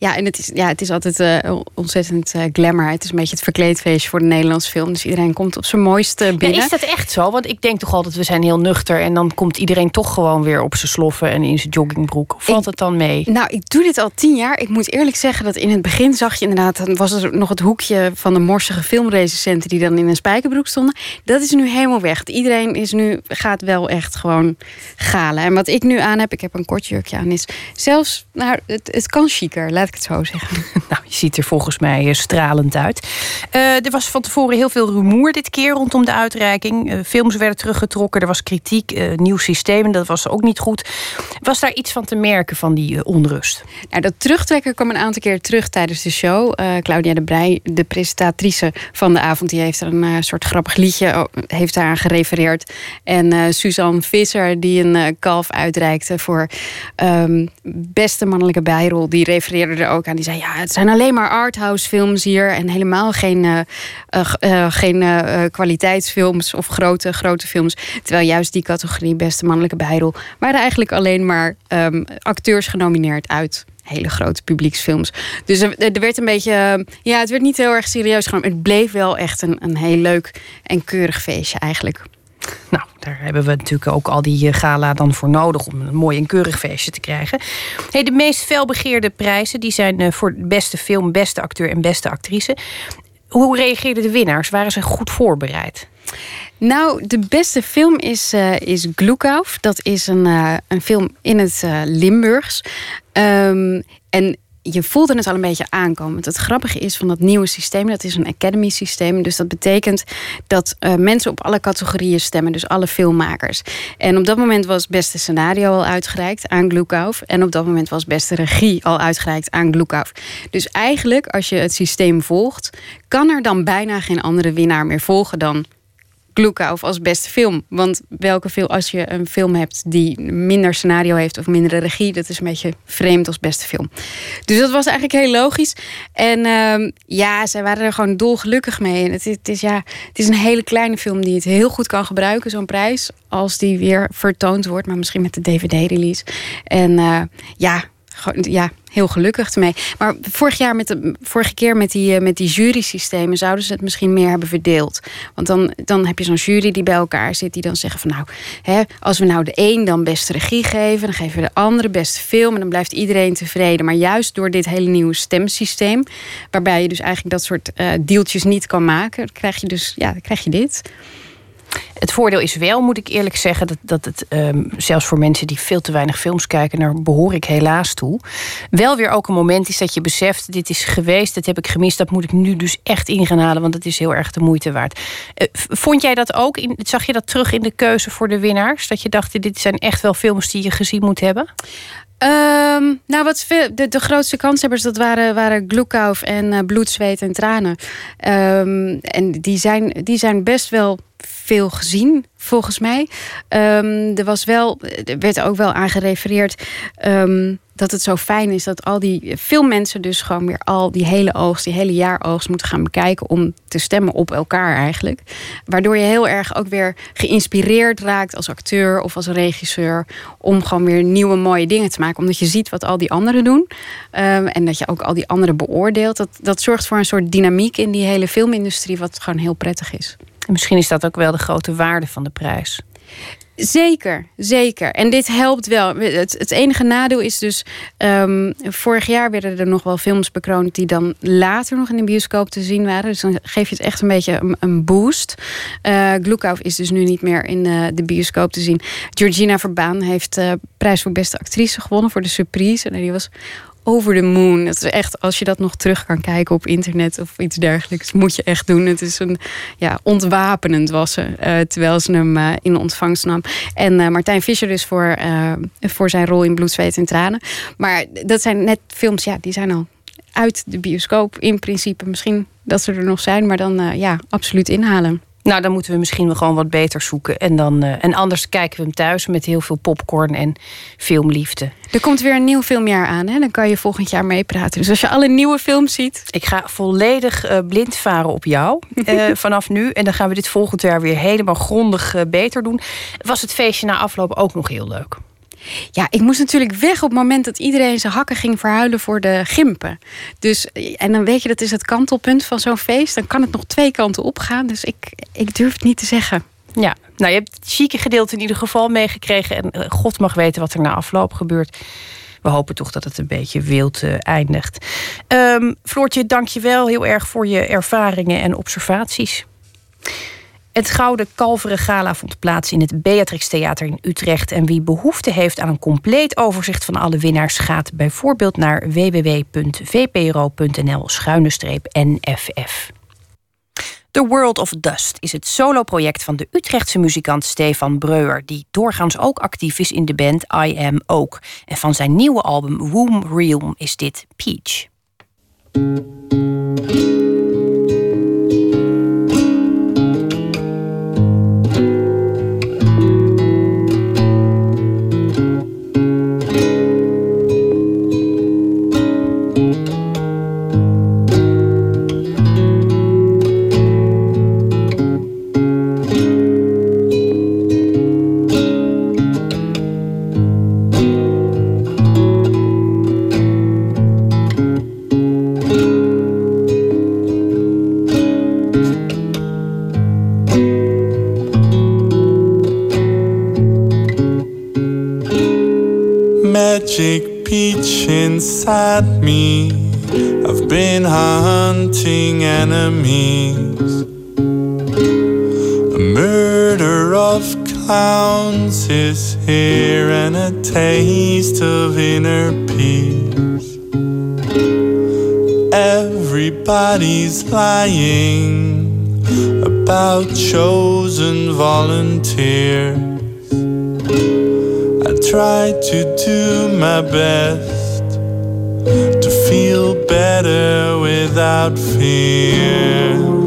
ja, en het is, ja, het is altijd eh, ontzettend eh, glamour. Het is een beetje het verkleedfeestje voor de Nederlandse film. Dus iedereen komt op zijn mooiste binnen. Ja, is dat echt zo? Want ik denk toch altijd, we zijn heel nuchter... en dan komt iedereen toch gewoon weer op zijn sloffen en in zijn joggingbroek. Valt het dan mee? Nou, ik doe dit al tien jaar. Ik moet eerlijk zeggen dat in het begin zag je inderdaad... dan was er nog het hoekje van de morsige filmrecensenten... die dan in een spijkerbroek stonden. Dat is nu helemaal weg. Iedereen is nu, gaat wel echt gewoon galen. En wat ik nu aan heb, ik heb een kort jurkje aan... is zelfs, nou, het, het kan chiquer, laat ik het zo zeggen. Nou, je ziet er volgens mij eh, stralend uit. Eh, er was van tevoren heel veel rumoer dit keer rondom de uitreiking. Eh, films werden teruggetrokken, er was kritiek, nieuw systeem, dat was ook niet goed. Was daar iets van te merken van die onrust? Nou, dat terugtrekken kwam een aantal keer terug tijdens de show. Claudia de Brij, de presentatrice van de avond, die heeft er een soort grappig liedje oh, heeft daaraan gerefereerd. En Suzanne Visser, die een kalf uitreikte voor ehm, beste mannelijke bijrol, die refereerde er ook aan. Die zei: Ja, het zijn alleen maar arthouse films hier en helemaal geen, eh, eh, eh, geen kwaliteitsfilms of grote, grote films. Terwijl juist die categorie beste mannelijke bijrol waren eigenlijk alleen maar ehm, acteurs genomineerd uit hele grote publieksfilms. Dus er, er werd een beetje. Ja, het werd niet heel erg serieus genomen. Het bleef wel echt een, een heel leuk en keurig feestje eigenlijk. Nou, daar hebben we natuurlijk ook al die eh, gala dan voor nodig om een mooi en keurig feestje te krijgen. Hey, de meest felbegeerde prijzen die zijn eh, voor beste film, beste acteur en beste actrice. Hoe reageerden de winnaars? Waren ze goed voorbereid? Nou, de beste film is, eh is. Dat is een, een film in het Limburgs. Ehm, en je voelde het al een beetje aankomen. Het grappige is van dat nieuwe systeem, dat is een academy systeem. Dus dat betekent dat eh, mensen op alle categorieën stemmen. Dus alle filmmakers. En op dat moment was beste scenario al uitgereikt aan Glukov. En op dat moment was beste regie al uitgereikt aan Glukov. Dus eigenlijk, als je het systeem volgt, kan er dan bijna geen andere winnaar meer volgen dan Glukov als beste film. Want welke film, als je een film hebt die minder scenario heeft of minder regie, dat is een beetje vreemd als beste film. Dus dat was eigenlijk heel logisch. En ehm, ja, zij waren er gewoon dolgelukkig mee. En het, het, is, ja, het is een hele kleine film die het heel goed kan gebruiken, zo'n prijs, als die weer vertoond wordt, maar misschien met de DVD-release. En eh, ja, gewoon, ja, heel gelukkig ermee. Maar vorig jaar met de, vorige keer met die, eh, met die jury-systemen zouden ze het misschien meer hebben verdeeld. Want dan, dan heb je zo'n jury die bij elkaar zit, die dan zeggen van nou, hè, als we nou de een dan beste regie geven, dan geven we de andere beste film en dan blijft iedereen tevreden. Maar juist door dit hele nieuwe stemsysteem, waarbij je dus eigenlijk dat soort eh deeltjes niet kan maken, krijg je dus, ja, krijg je dit. Het voordeel is wel, moet ik eerlijk zeggen, dat, dat het ehm, zelfs voor mensen die veel te weinig films kijken, daar behoor ik helaas toe. Wel weer ook een moment is dat je beseft: dit is geweest, dit heb ik gemist, dat moet ik nu dus echt in gaan halen, want het is heel erg de moeite waard. Eh, vond jij dat ook? In, zag je dat terug in de keuze voor de winnaars? Dat je dacht: dit zijn echt wel films die je gezien moet hebben? Ehm, nou, wat de, de grootste kanshebbers, dat waren, waren en uh, Bloed, Zweet en Tranen. Ehm, en die zijn, die zijn best wel veel gezien, volgens mij. Ehm, er, was wel, er werd ook wel aan gerefereerd ehm, dat het zo fijn is dat al die veel mensen dus gewoon weer al die hele oogst, die hele jaar oogst moeten gaan bekijken om te stemmen op elkaar eigenlijk. Waardoor je heel erg ook weer geïnspireerd raakt als acteur of als regisseur om gewoon weer nieuwe mooie dingen te maken. Omdat je ziet wat al die anderen doen ehm, en dat je ook al die anderen beoordeelt. Dat, dat zorgt voor een soort dynamiek in die hele filmindustrie wat gewoon heel prettig is. Misschien is dat ook wel de grote waarde van de prijs. Zeker, zeker. En dit helpt wel. Het, het enige nadeel is dus... Ehm, vorig jaar werden er nog wel films bekroond... die dan later nog in de bioscoop te zien waren. Dus dan geef je het echt een beetje een, boost. Uh, is dus nu niet meer in eh, de bioscoop te zien. Georgina Verbaan heeft eh, prijs voor beste actrice gewonnen... voor de surprise. En die was over the moon. Het is echt, als je dat nog terug kan kijken op internet of iets dergelijks, moet je echt doen. Het is een ja, ontwapenend wassen, eh, terwijl ze hem eh, in ontvangst nam. En eh, Martijn Fischer is dus voor, voor zijn rol in Bloed, Zweet en Tranen. Maar dat zijn net films, ja, die zijn al uit de bioscoop in principe. Misschien dat ze er nog zijn, maar dan ja, absoluut inhalen. Nou, dan moeten we misschien wel gewoon wat beter zoeken. En, dan, eh, en anders kijken we hem thuis met heel veel popcorn en filmliefde. Er komt weer een nieuw filmjaar aan, hè? Dan kan je volgend jaar meepraten. Dus als je alle nieuwe films ziet. Ik ga volledig eh, blind varen op jou eh, vanaf nu. En dan gaan we dit volgend jaar weer helemaal grondig beter doen. Was het feestje na afloop ook nog heel leuk? Ja, ik moest natuurlijk weg op het moment dat iedereen zijn hakken ging verhuilen voor de gimpen. Dus, en dan weet je, dat is het kantelpunt van zo'n feest. Dan kan het nog twee kanten opgaan. Dus ik, ik durf het niet te zeggen. Ja, nou je hebt het chique gedeelte in ieder geval meegekregen. En eh, God mag weten wat er na afloop gebeurt. We hopen toch dat het een beetje wild eh, eindigt. Um, Floortje, dank je wel heel erg voor je ervaringen en observaties. Het Gouden Kalveren Gala vond plaats in het Beatrix Theater in Utrecht. En wie behoefte heeft aan een compleet overzicht van alle winnaars... gaat bijvoorbeeld naar www.vpro.nl-nff. The World of Dust is het soloproject van de Utrechtse muzikant Stefan Breuer, die doorgaans ook actief is in de band I Am Ook. En van zijn nieuwe album Womb Realm is dit Peach. magic peach inside me. I've been hunting enemies. A murder of clowns is here, and a taste of inner peace. Everybody's lying about chosen volunteer try to do my best to feel better without fear.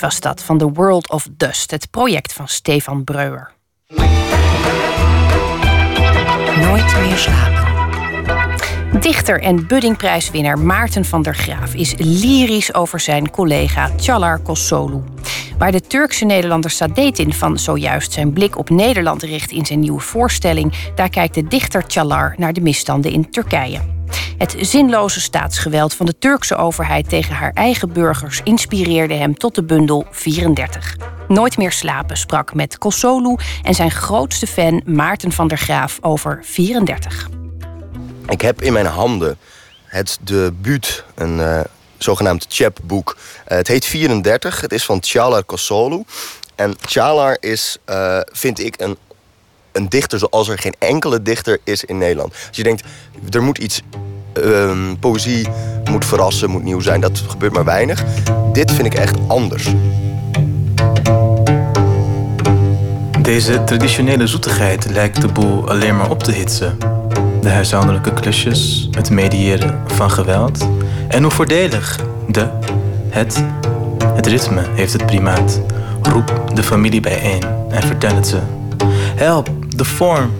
Was dat van The World of Dust, het project van Stefan Breuer. Nooit meer slapen. Dichter en buddingprijswinnaar Maarten van der Graaf is lyrisch over zijn collega Çalar Kossolu. Waar de Turkse Nederlander Sadetin van zojuist zijn blik op Nederland richt in zijn nieuwe voorstelling, daar kijkt de dichter Çalar naar de misstanden in Turkije. Het zinloze staatsgeweld van de Turkse overheid tegen haar eigen burgers inspireerde hem tot de bundel 34. Nooit meer slapen sprak met Kossolu en zijn grootste fan Maarten van der Graaf over 34. Ik heb in mijn handen het debuut, een uh, zogenaamd chapboek. Uh, het heet 34, het is van Çalar Kossolu. En Çalar is, uh, vind ik, een, een dichter zoals er geen enkele dichter is in Nederland. Als je denkt, er moet iets uh, poëzie moet verrassen, moet nieuw zijn. Dat gebeurt maar weinig. Dit vind ik echt anders. Deze traditionele zoetigheid lijkt de boel alleen maar op te hitsen. De huishoudelijke klusjes, het mediëren van geweld. En hoe voordelig de, het, het ritme heeft het primaat. Roep de familie bijeen en vertel het ze. Help, de vorm.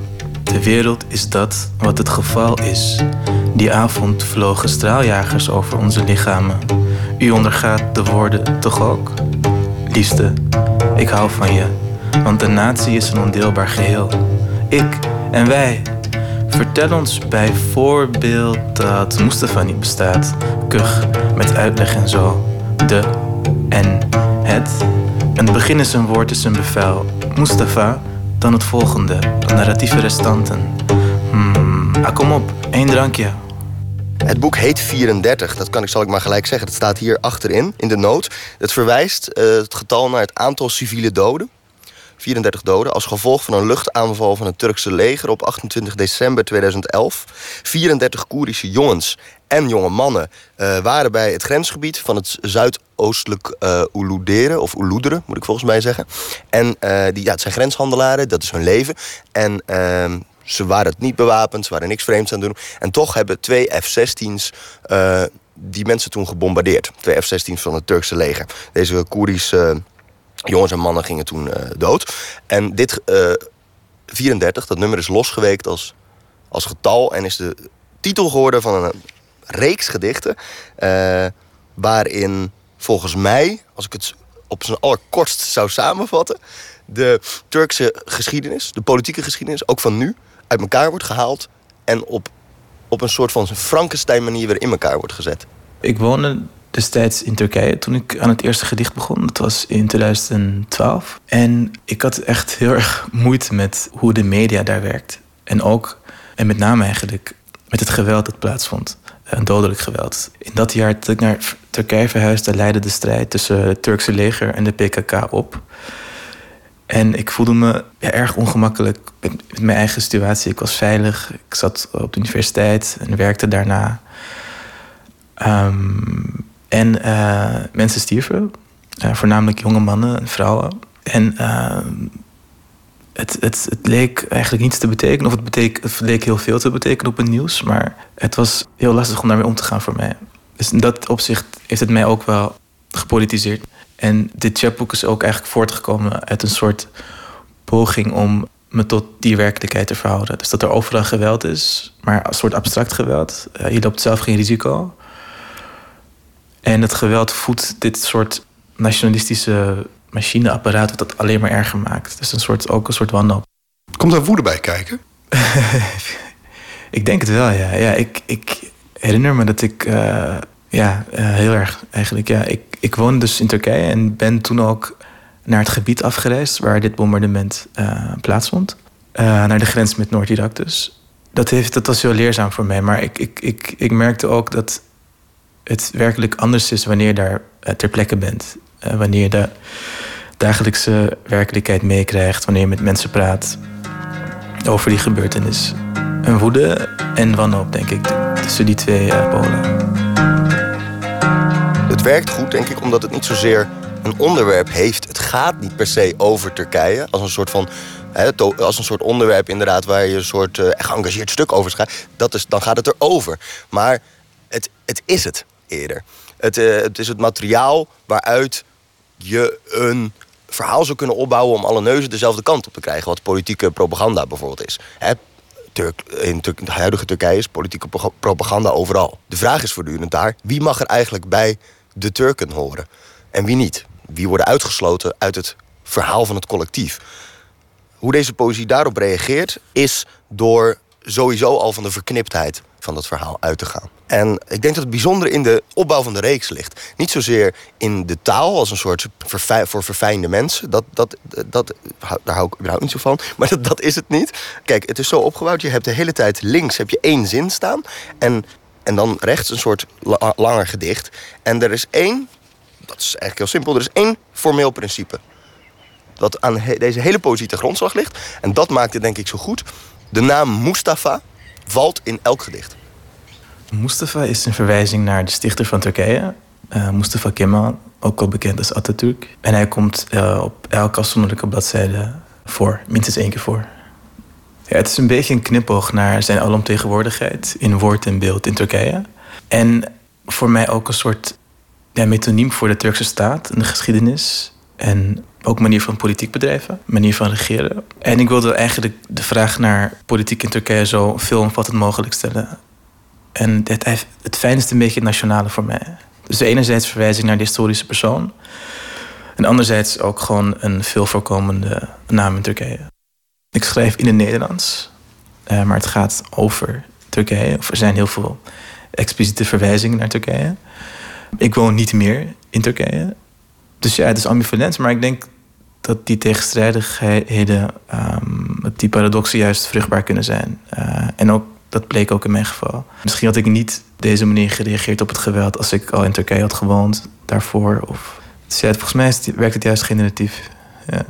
De wereld is dat wat het geval is. Die avond vlogen straaljagers over onze lichamen. U ondergaat de woorden toch ook? Liefste, ik hou van je, want de natie is een ondeelbaar geheel. Ik en wij. Vertel ons bijvoorbeeld dat Mustafa niet bestaat. Kuch met uitleg en zo. De en het. Een begin is een woord, is een bevel. Mustafa, dan het volgende. Narratieve restanten. Hmm, ah, kom op, één drankje. Het boek heet 34, dat kan ik, zal ik maar gelijk zeggen. Het staat hier achterin, in de noot. Het verwijst uh, het getal naar het aantal civiele doden. 34 doden als gevolg van een luchtaanval van het Turkse leger op 28 december 2011. 34 Koerdische jongens en jonge mannen uh, waren bij het grensgebied van het zuidoostelijk uh, of Uludere moet ik volgens mij zeggen. En uh, die, ja, het zijn grenshandelaren, dat is hun leven. En ehm, ze waren het niet bewapend, ze waren niks vreemds aan het doen. En toch hebben twee F-16's uh, die mensen toen gebombardeerd. Twee F-16's van het Turkse leger. Deze Koerdische jongens en mannen gingen toen uh, dood. En dit uh, 34, dat nummer is losgeweekt als, als getal... en is de titel geworden van een reeks gedichten... waarin volgens mij, als ik het op zijn allerkortst zou samenvatten... de Turkse geschiedenis, de politieke geschiedenis, ook van nu uit elkaar wordt gehaald en op, op een soort van Frankenstein manier weer in elkaar wordt gezet. Ik woonde destijds in Turkije toen ik aan het eerste gedicht begon. Dat was in 2012. En ik had echt heel erg moeite met hoe de media daar werkt. En ook, en met name eigenlijk, met het geweld dat plaatsvond. Een dodelijk geweld. In dat jaar dat ik naar Turkije verhuisde, leidde de strijd tussen het Turkse leger en de PKK op. En ik voelde me erg ongemakkelijk met, mijn eigen situatie. Ik was veilig, ik zat op de universiteit en werkte daarna. Um, en uh, mensen stierven, uh, voornamelijk jonge mannen en vrouwen. En uh, het, het, het, leek eigenlijk niets te betekenen, of het, betek, het leek heel veel te betekenen op het nieuws, maar het was heel lastig om daarmee om te gaan voor mij. Dus in dat opzicht heeft het mij ook wel gepolitiseerd. En dit chapboek is ook eigenlijk voortgekomen uit een soort poging om me tot die werkelijkheid te verhouden. Dus dat er overal geweld is, maar een soort abstract geweld. Je loopt zelf geen risico. En het geweld voedt dit soort nationalistische machineapparaat... wat dat alleen maar erger maakt. Dus een soort, ook een soort wanhoop. Komt daar woede bij kijken? ik denk het wel, ja. ja ik, ik herinner me dat ik... Uh, ja, uh, heel erg eigenlijk. Ja. Ik, ik woonde dus in Turkije en ben toen ook naar het gebied afgereisd waar dit bombardement uh, plaatsvond. Naar de grens met Noord-Irak dus. Dat, heeft, dat was heel leerzaam voor mij. Maar ik, ik, ik, ik merkte ook dat het werkelijk anders is wanneer je daar ter plekke bent. wanneer je de dagelijkse werkelijkheid meekrijgt. Wanneer je met mensen praat over die gebeurtenis. Een woede en wanhoop, denk ik, tussen die twee polen. Het werkt goed, denk ik, omdat het niet zozeer een onderwerp heeft. Het gaat niet per se over Turkije als een soort van. als een soort onderwerp inderdaad waar je een soort uh, geëngageerd stuk over schrijft. Dat is, dan gaat het erover. Maar het, het is het eerder. Het, uh, het is het materiaal waaruit je een verhaal zou kunnen opbouwen om alle neuzen dezelfde kant op te krijgen. Wat politieke propaganda bijvoorbeeld is. Hè, Turk, in het huidige Turkije is politieke pro- propaganda overal. De vraag is voortdurend daar: wie mag er eigenlijk bij de Turken horen en wie niet? Wie worden uitgesloten uit het verhaal van het collectief? Hoe deze poëzie daarop reageert, is door sowieso al van de verkniptheid van dat verhaal uit te gaan. En ik denk dat het bijzondere in de opbouw van de reeks ligt. Niet zozeer in de taal als een soort voor verfijnde mensen. Dat, dat, dat, daar hou ik überhaupt niet zo van. Maar dat, dat is het niet. Kijk, het is zo opgebouwd. Je hebt de hele tijd links heb je één zin staan. En, en dan rechts een soort la- langer gedicht. En er is één, dat is eigenlijk heel simpel. Er is één formeel principe. Dat aan deze hele poëzie te grondslag ligt. En dat maakt het denk ik zo goed. De naam Mustafa valt in elk gedicht. Mustafa is een verwijzing naar de stichter van Turkije, eh, Mustafa Kemal, ook al bekend als Atatürk. En hij komt eh, op elke afzonderlijke bladzijde voor, minstens één keer voor. Ja, het is een beetje een knipoog naar zijn alomtegenwoordigheid in woord en beeld in Turkije. En voor mij ook een soort ja, metoniem voor de Turkse staat en de geschiedenis. En ook manier van politiek bedrijven, manier van regeren. En ik wilde eigenlijk de vraag naar politiek in Turkije zo veelomvattend mogelijk stellen. En het, het fijnste een beetje het nationale voor mij. Dus enerzijds verwijzing naar de historische persoon. En anderzijds ook gewoon een veel voorkomende naam in Turkije. Ik schrijf in het Nederlands, eh, maar het gaat over Turkije. Of er zijn heel veel expliciete verwijzingen naar Turkije. Ik woon niet meer in Turkije. Dus ja, het is ambivalent, maar ik denk dat die tegenstrijdigheden, um, die paradoxen juist vruchtbaar kunnen zijn. Uh, en ook, dat bleek ook in mijn geval. Misschien had ik niet deze manier gereageerd op het geweld als ik al in Turkije had gewoond daarvoor. Of... Dus ja, volgens mij het, werkt het juist generatief. Ja.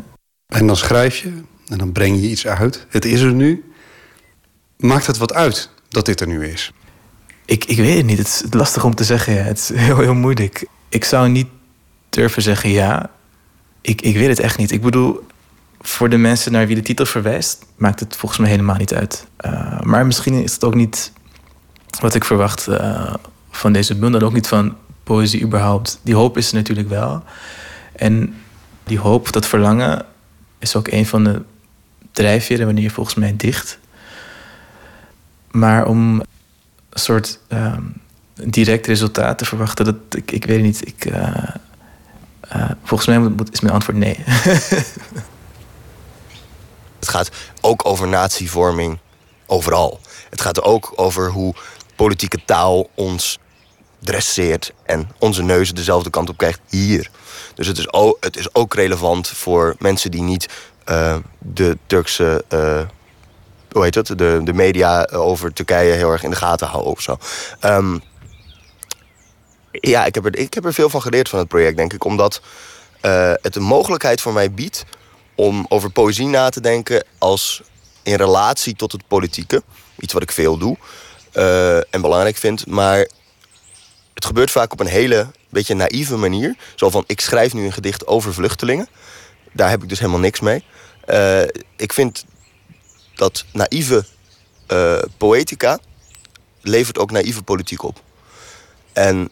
En dan schrijf je en dan breng je iets uit. Het is er nu. Maakt het wat uit dat dit er nu is? Ik, ik weet het niet. Het is lastig om te zeggen. Ja. Het is heel, heel moeilijk. Ik zou niet durven zeggen ja. Ik, ik weet het echt niet. Ik bedoel, voor de mensen naar wie de titel verwijst, maakt het volgens mij helemaal niet uit. Uh, maar misschien is het ook niet wat ik verwacht uh, van deze bundel. Ook niet van poëzie überhaupt. Die hoop is er natuurlijk wel. En die hoop, dat verlangen, is ook een van de drijfveren wanneer je volgens mij dicht. Maar om een soort uh, direct resultaat te verwachten, dat, ik, ik weet niet. Ik, uh, volgens mij is mijn antwoord nee. Het gaat ook over natievorming overal. Het gaat ook over hoe politieke taal ons dresseert en onze neuzen dezelfde kant op krijgt hier. Dus het is ook, het is ook relevant voor mensen die niet uh, de Turkse, uh, hoe heet het, de, de media over Turkije heel erg in de gaten houden of zo. Um, ja, ik heb, er, ik heb er veel van geleerd van het project, denk ik, omdat uh, het een mogelijkheid voor mij biedt om over poëzie na te denken als in relatie tot het politieke. Iets wat ik veel doe uh, en belangrijk vind. Maar het gebeurt vaak op een hele beetje naïeve manier. Zo van, ik schrijf nu een gedicht over vluchtelingen. Daar heb ik dus helemaal niks mee. Uh, ik vind dat naïeve uh, poëtica levert ook naïeve politiek op. En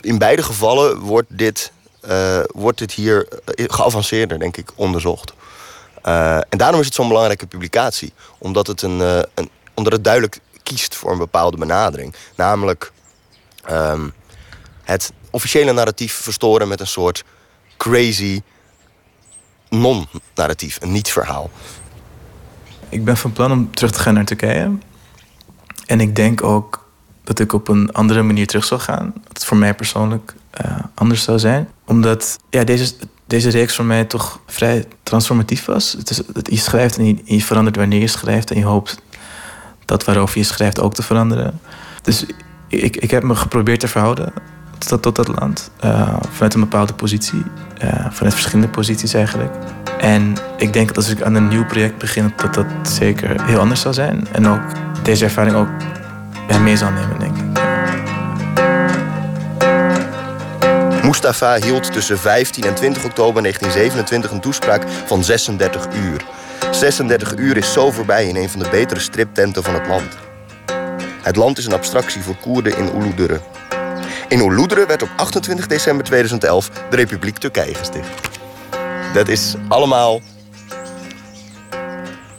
in beide gevallen wordt dit uh, wordt dit hier geavanceerder, denk ik, onderzocht. Uh, en daarom is het zo'n belangrijke publicatie. Omdat het, een, een, omdat het duidelijk kiest voor een bepaalde benadering. Namelijk um, het officiële narratief verstoren met een soort crazy non-narratief, een niet-verhaal. Ik ben van plan om terug te gaan naar Turkije. En ik denk ook dat ik op een andere manier terug zal gaan. Dat voor mij persoonlijk uh, anders zou zijn. Omdat ja, deze, deze reeks voor mij toch vrij transformatief was. Het is, het, je schrijft en je, verandert wanneer je schrijft. En je hoopt dat waarover je schrijft ook te veranderen. Dus ik, ik heb me geprobeerd te verhouden tot, tot dat land. Uh, vanuit een bepaalde positie. Uh, vanuit verschillende posities eigenlijk. En ik denk dat als ik aan een nieuw project begin, dat dat zeker heel anders zal zijn. En ook deze ervaring ook mee zal nemen, denk ik. Mustafa hield tussen 15 en 20 oktober 1927 een toespraak van 36 uur. 36 uur is zo voorbij in een van de betere striptenten van het land. Het land is een abstractie voor Koerden in Uludurre. In Uludre werd op 28 december 2011 de Republiek Turkije gesticht. Dat is allemaal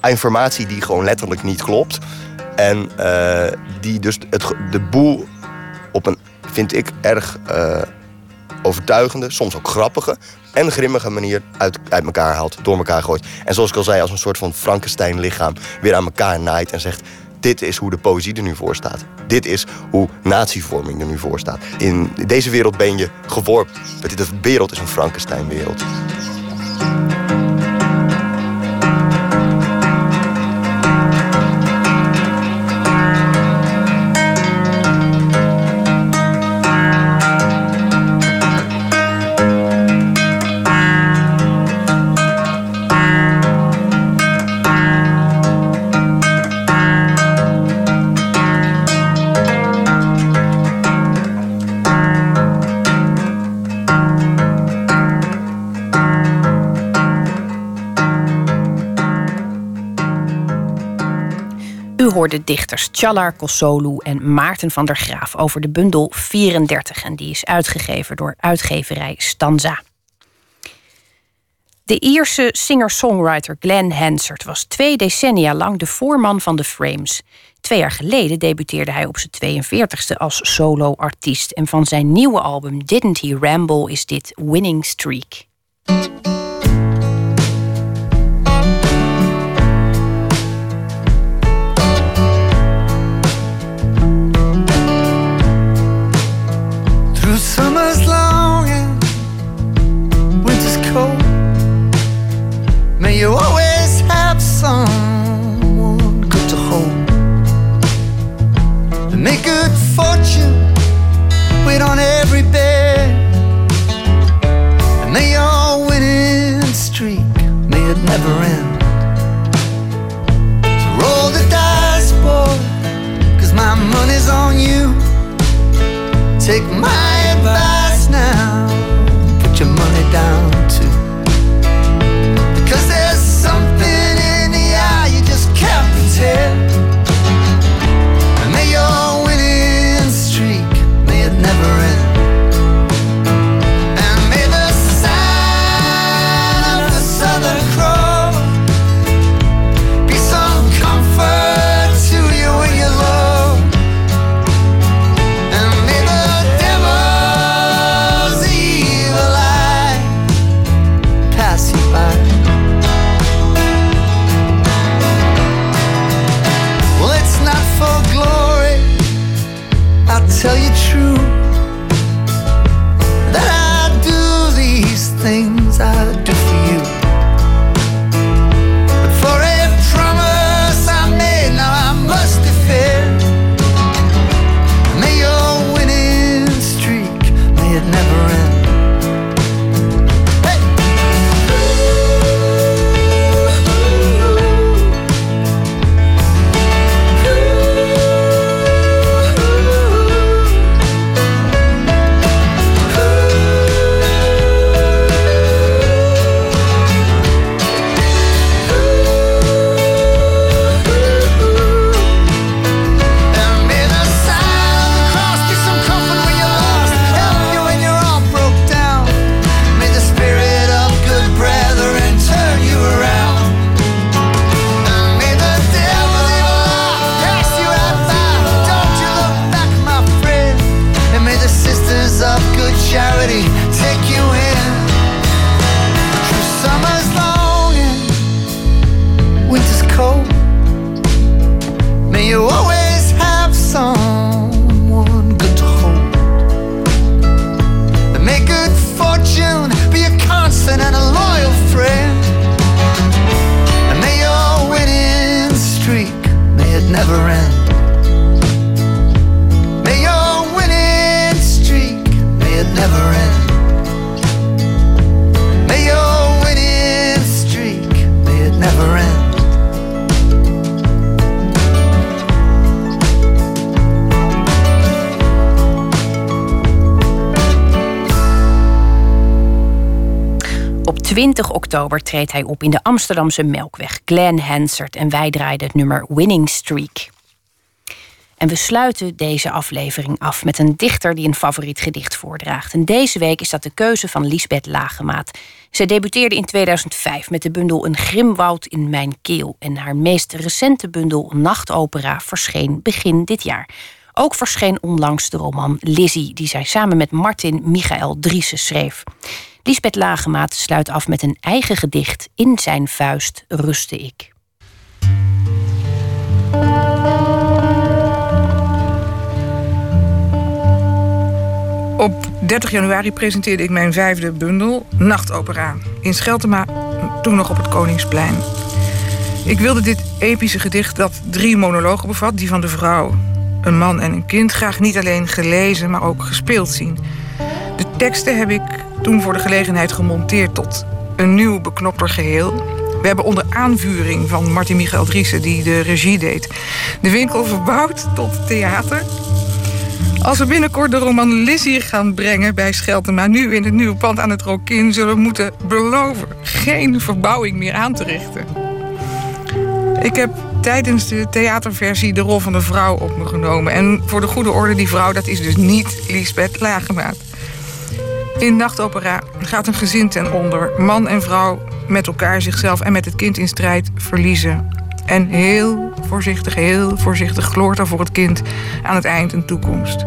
informatie die gewoon letterlijk niet klopt. En eh, die dus het, de boel op een, vind ik, erg uh, overtuigende, soms ook grappige en grimmige manier uit, uit elkaar haalt, door elkaar gooit. En zoals ik al zei, als een soort van Frankenstein-lichaam weer aan elkaar naait en zegt: Dit is hoe de poëzie er nu voor staat. Dit is hoe natievorming er nu voor staat. In deze wereld ben je geworpen. De wereld is een Frankenstein-wereld. De dichters Challar Kosolu en Maarten van der Graaf over de bundel 34. En die is uitgegeven door uitgeverij Stanza. De Ierse singer-songwriter Glenn Hansard was twee decennia lang de voorman van de Frames. Twee jaar geleden debuteerde hij op zijn 42e als solo-artiest. En van zijn nieuwe album Didn't He Ramble is dit Winning Streak. 20 oktober treedt hij op in de Amsterdamse Melkweg. Glenn Hansard en wij draaiden het nummer Winning Streak. En we sluiten deze aflevering af met een dichter die een favoriet gedicht voordraagt. En deze week is dat de keuze van Lisbeth Lagemaat. Zij debuteerde in 2005 met de bundel Een grimwoud in mijn keel. En haar meest recente bundel Nachtopera verscheen begin dit jaar. Ook verscheen onlangs de roman Lizzie, die zij samen met Martin Michael Driessen schreef. Lisbeth Lagemaat sluit af met een eigen gedicht. In zijn vuist rustte ik. Op 30 januari presenteerde ik mijn vijfde bundel, Nachtopera, in Scheltema, toen nog op het Koningsplein. Ik wilde dit epische gedicht dat drie monologen bevat, die van de vrouw, een man en een kind, graag niet alleen gelezen, maar ook gespeeld zien. De teksten heb ik toen voor de gelegenheid gemonteerd tot een nieuw beknopter geheel. We hebben onder aanvuring van Martin Michael Driessen, die de regie deed, de winkel verbouwd tot theater. Als we binnenkort de roman Lizzie gaan brengen bij Scheltema, nu in het nieuwe pand aan het Rokin, zullen we moeten beloven geen verbouwing meer aan te richten. Ik heb tijdens de theaterversie de rol van de vrouw op me genomen. En voor de goede orde, die vrouw, dat is dus niet Lisbeth Lagemaat. In Nachtopera gaat een gezin ten onder. Man en vrouw met elkaar, zichzelf en met het kind in strijd verliezen. En heel voorzichtig, heel voorzichtig gloort er voor het kind aan het eind een toekomst.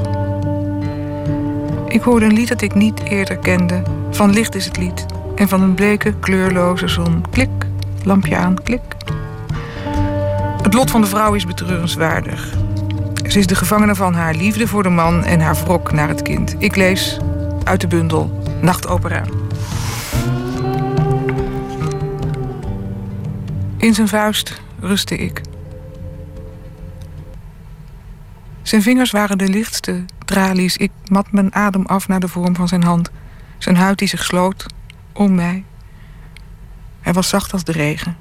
Ik hoorde een lied dat ik niet eerder kende. Van licht is het lied. En van een bleke, kleurloze zon. Klik, lampje aan, klik. Het lot van de vrouw is betreurenswaardig. Ze is de gevangene van haar liefde voor de man en haar wrok naar het kind. Ik lees uit de bundel Nachtopera. In zijn vuist rustte ik. Zijn vingers waren de lichtste tralies. Ik mat mijn adem af naar de vorm van zijn hand. Zijn huid die zich sloot om mij. Hij was zacht als de regen.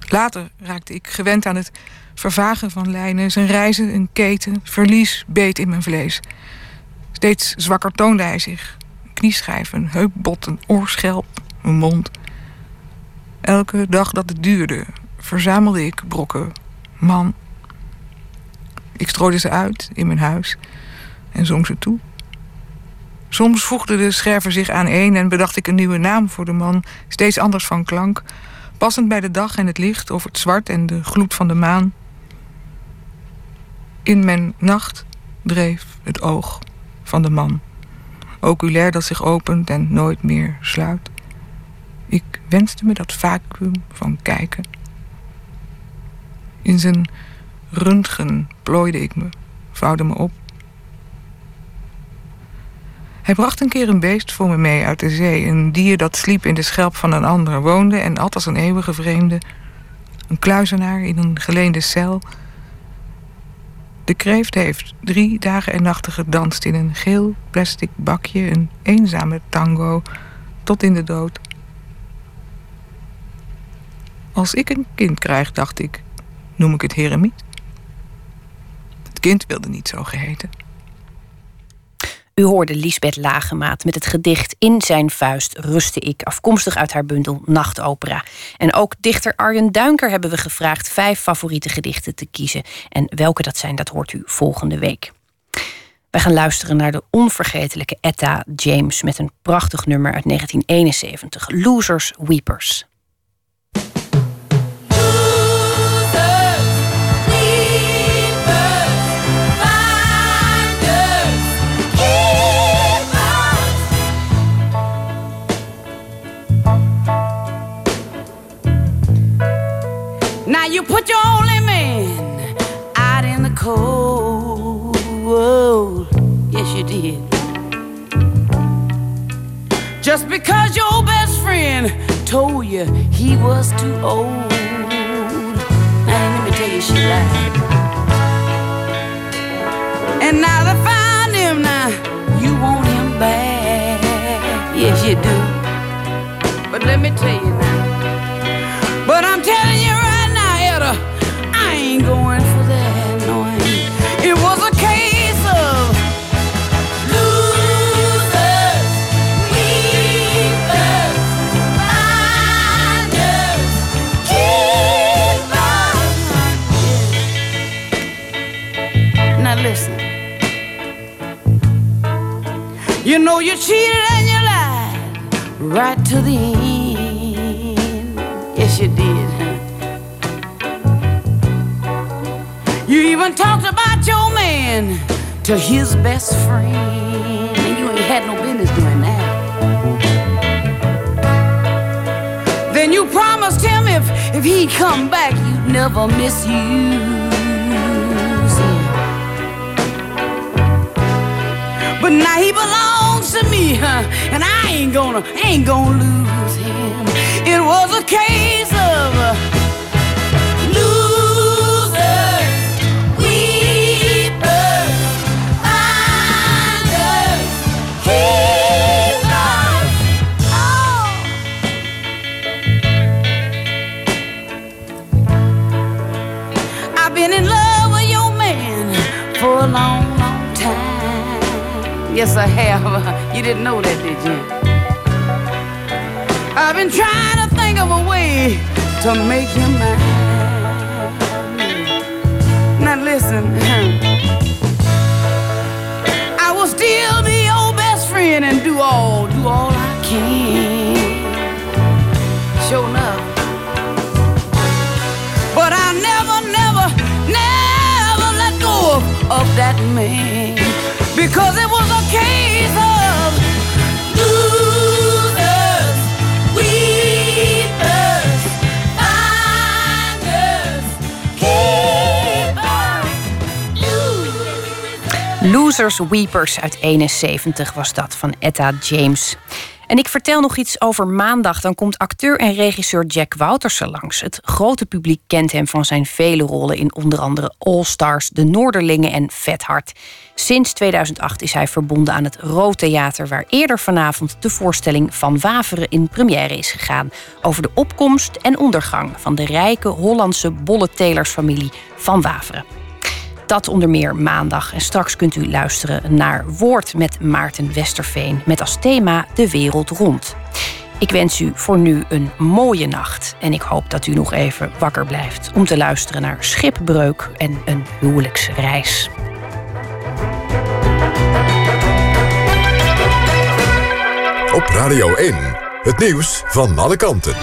Later raakte ik gewend aan het vervagen van lijnen. Zijn reizen, een keten, verlies beet in mijn vlees. Steeds zwakker toonde hij zich. Knieschijf, een heupbot, een oorschelp, een mond. Elke dag dat het duurde, verzamelde ik brokken man. Ik strooide ze uit in mijn huis en zong ze toe. Soms voegde de scherver zich aan een en bedacht ik een nieuwe naam voor de man, steeds anders van klank, passend bij de dag en het licht of het zwart en de gloed van de maan. In mijn nacht dreef het oog van de man, oculair dat zich opent en nooit meer sluit. Ik wenste me dat vacuüm van kijken. In zijn röntgen plooide ik me, vouwde me op. Hij bracht een keer een beest voor me mee uit de zee. Een dier dat sliep in de schelp van een ander, woonde en at als een eeuwige vreemde. Een kluizenaar in een geleende cel. De kreeft heeft drie dagen en nachten gedanst in een geel plastic bakje, een eenzame tango, tot in de dood. Als ik een kind krijg, dacht ik, noem ik het Heremiet. Het kind wilde niet zo geheten. U hoorde Lisbeth Lagemaat met het gedicht In zijn vuist rustte ik, afkomstig uit haar bundel Nachtopera. En ook dichter Arjen Duinker hebben we gevraagd vijf favoriete gedichten te kiezen. En welke dat zijn, dat hoort u volgende week. Wij gaan luisteren naar de onvergetelijke Etta James met een prachtig nummer uit 1971, Losers Weepers. Now you put your only man out in the cold. Yes, you did. Just because your best friend told you he was too old. Now let me tell you, she lied. And now they found him. Now you want him back. Yes, you do. But let me tell you now. ain't going for that. No, I ain't. It was a. Listen, you know you cheated and you lied right to the end. Yes, you did. You even talked about your man to his best friend, and you ain't had no business doing that. Then you promised him if if he'd come back, you'd never misuse him. But now he belongs to me, huh? And I ain't gonna, ain't gonna lose him. It was a case of Yes, I have. You didn't know that, did you? I've been trying to think of a way to make you mine. Now listen, I will still be your best friend and do all, do all I can. Sure enough. But I never, never, never let go of that man. Because losers, weepers. Losers Weepers uit 71 was dat van Etta James. En ik vertel nog iets over maandag. Dan komt acteur en regisseur Jack Woutersen langs. Het grote publiek kent hem van zijn vele rollen in onder andere All Stars, De Noorderlingen en Vet Hart. Sinds 2008 is hij verbonden aan het Rood Theater, waar eerder vanavond de voorstelling van Waveren in première is gegaan. Over de opkomst en ondergang van de rijke Hollandse bolletelersfamilie van Waveren. Dat onder meer maandag. En straks kunt u luisteren naar Woord met Maarten Westerveen. Met als thema De Wereld Rond. Ik wens u voor nu een mooie nacht. En ik hoop dat u nog even wakker blijft om te luisteren naar Schipbreuk en een huwelijksreis. Op Radio 1, het nieuws van alle kanten.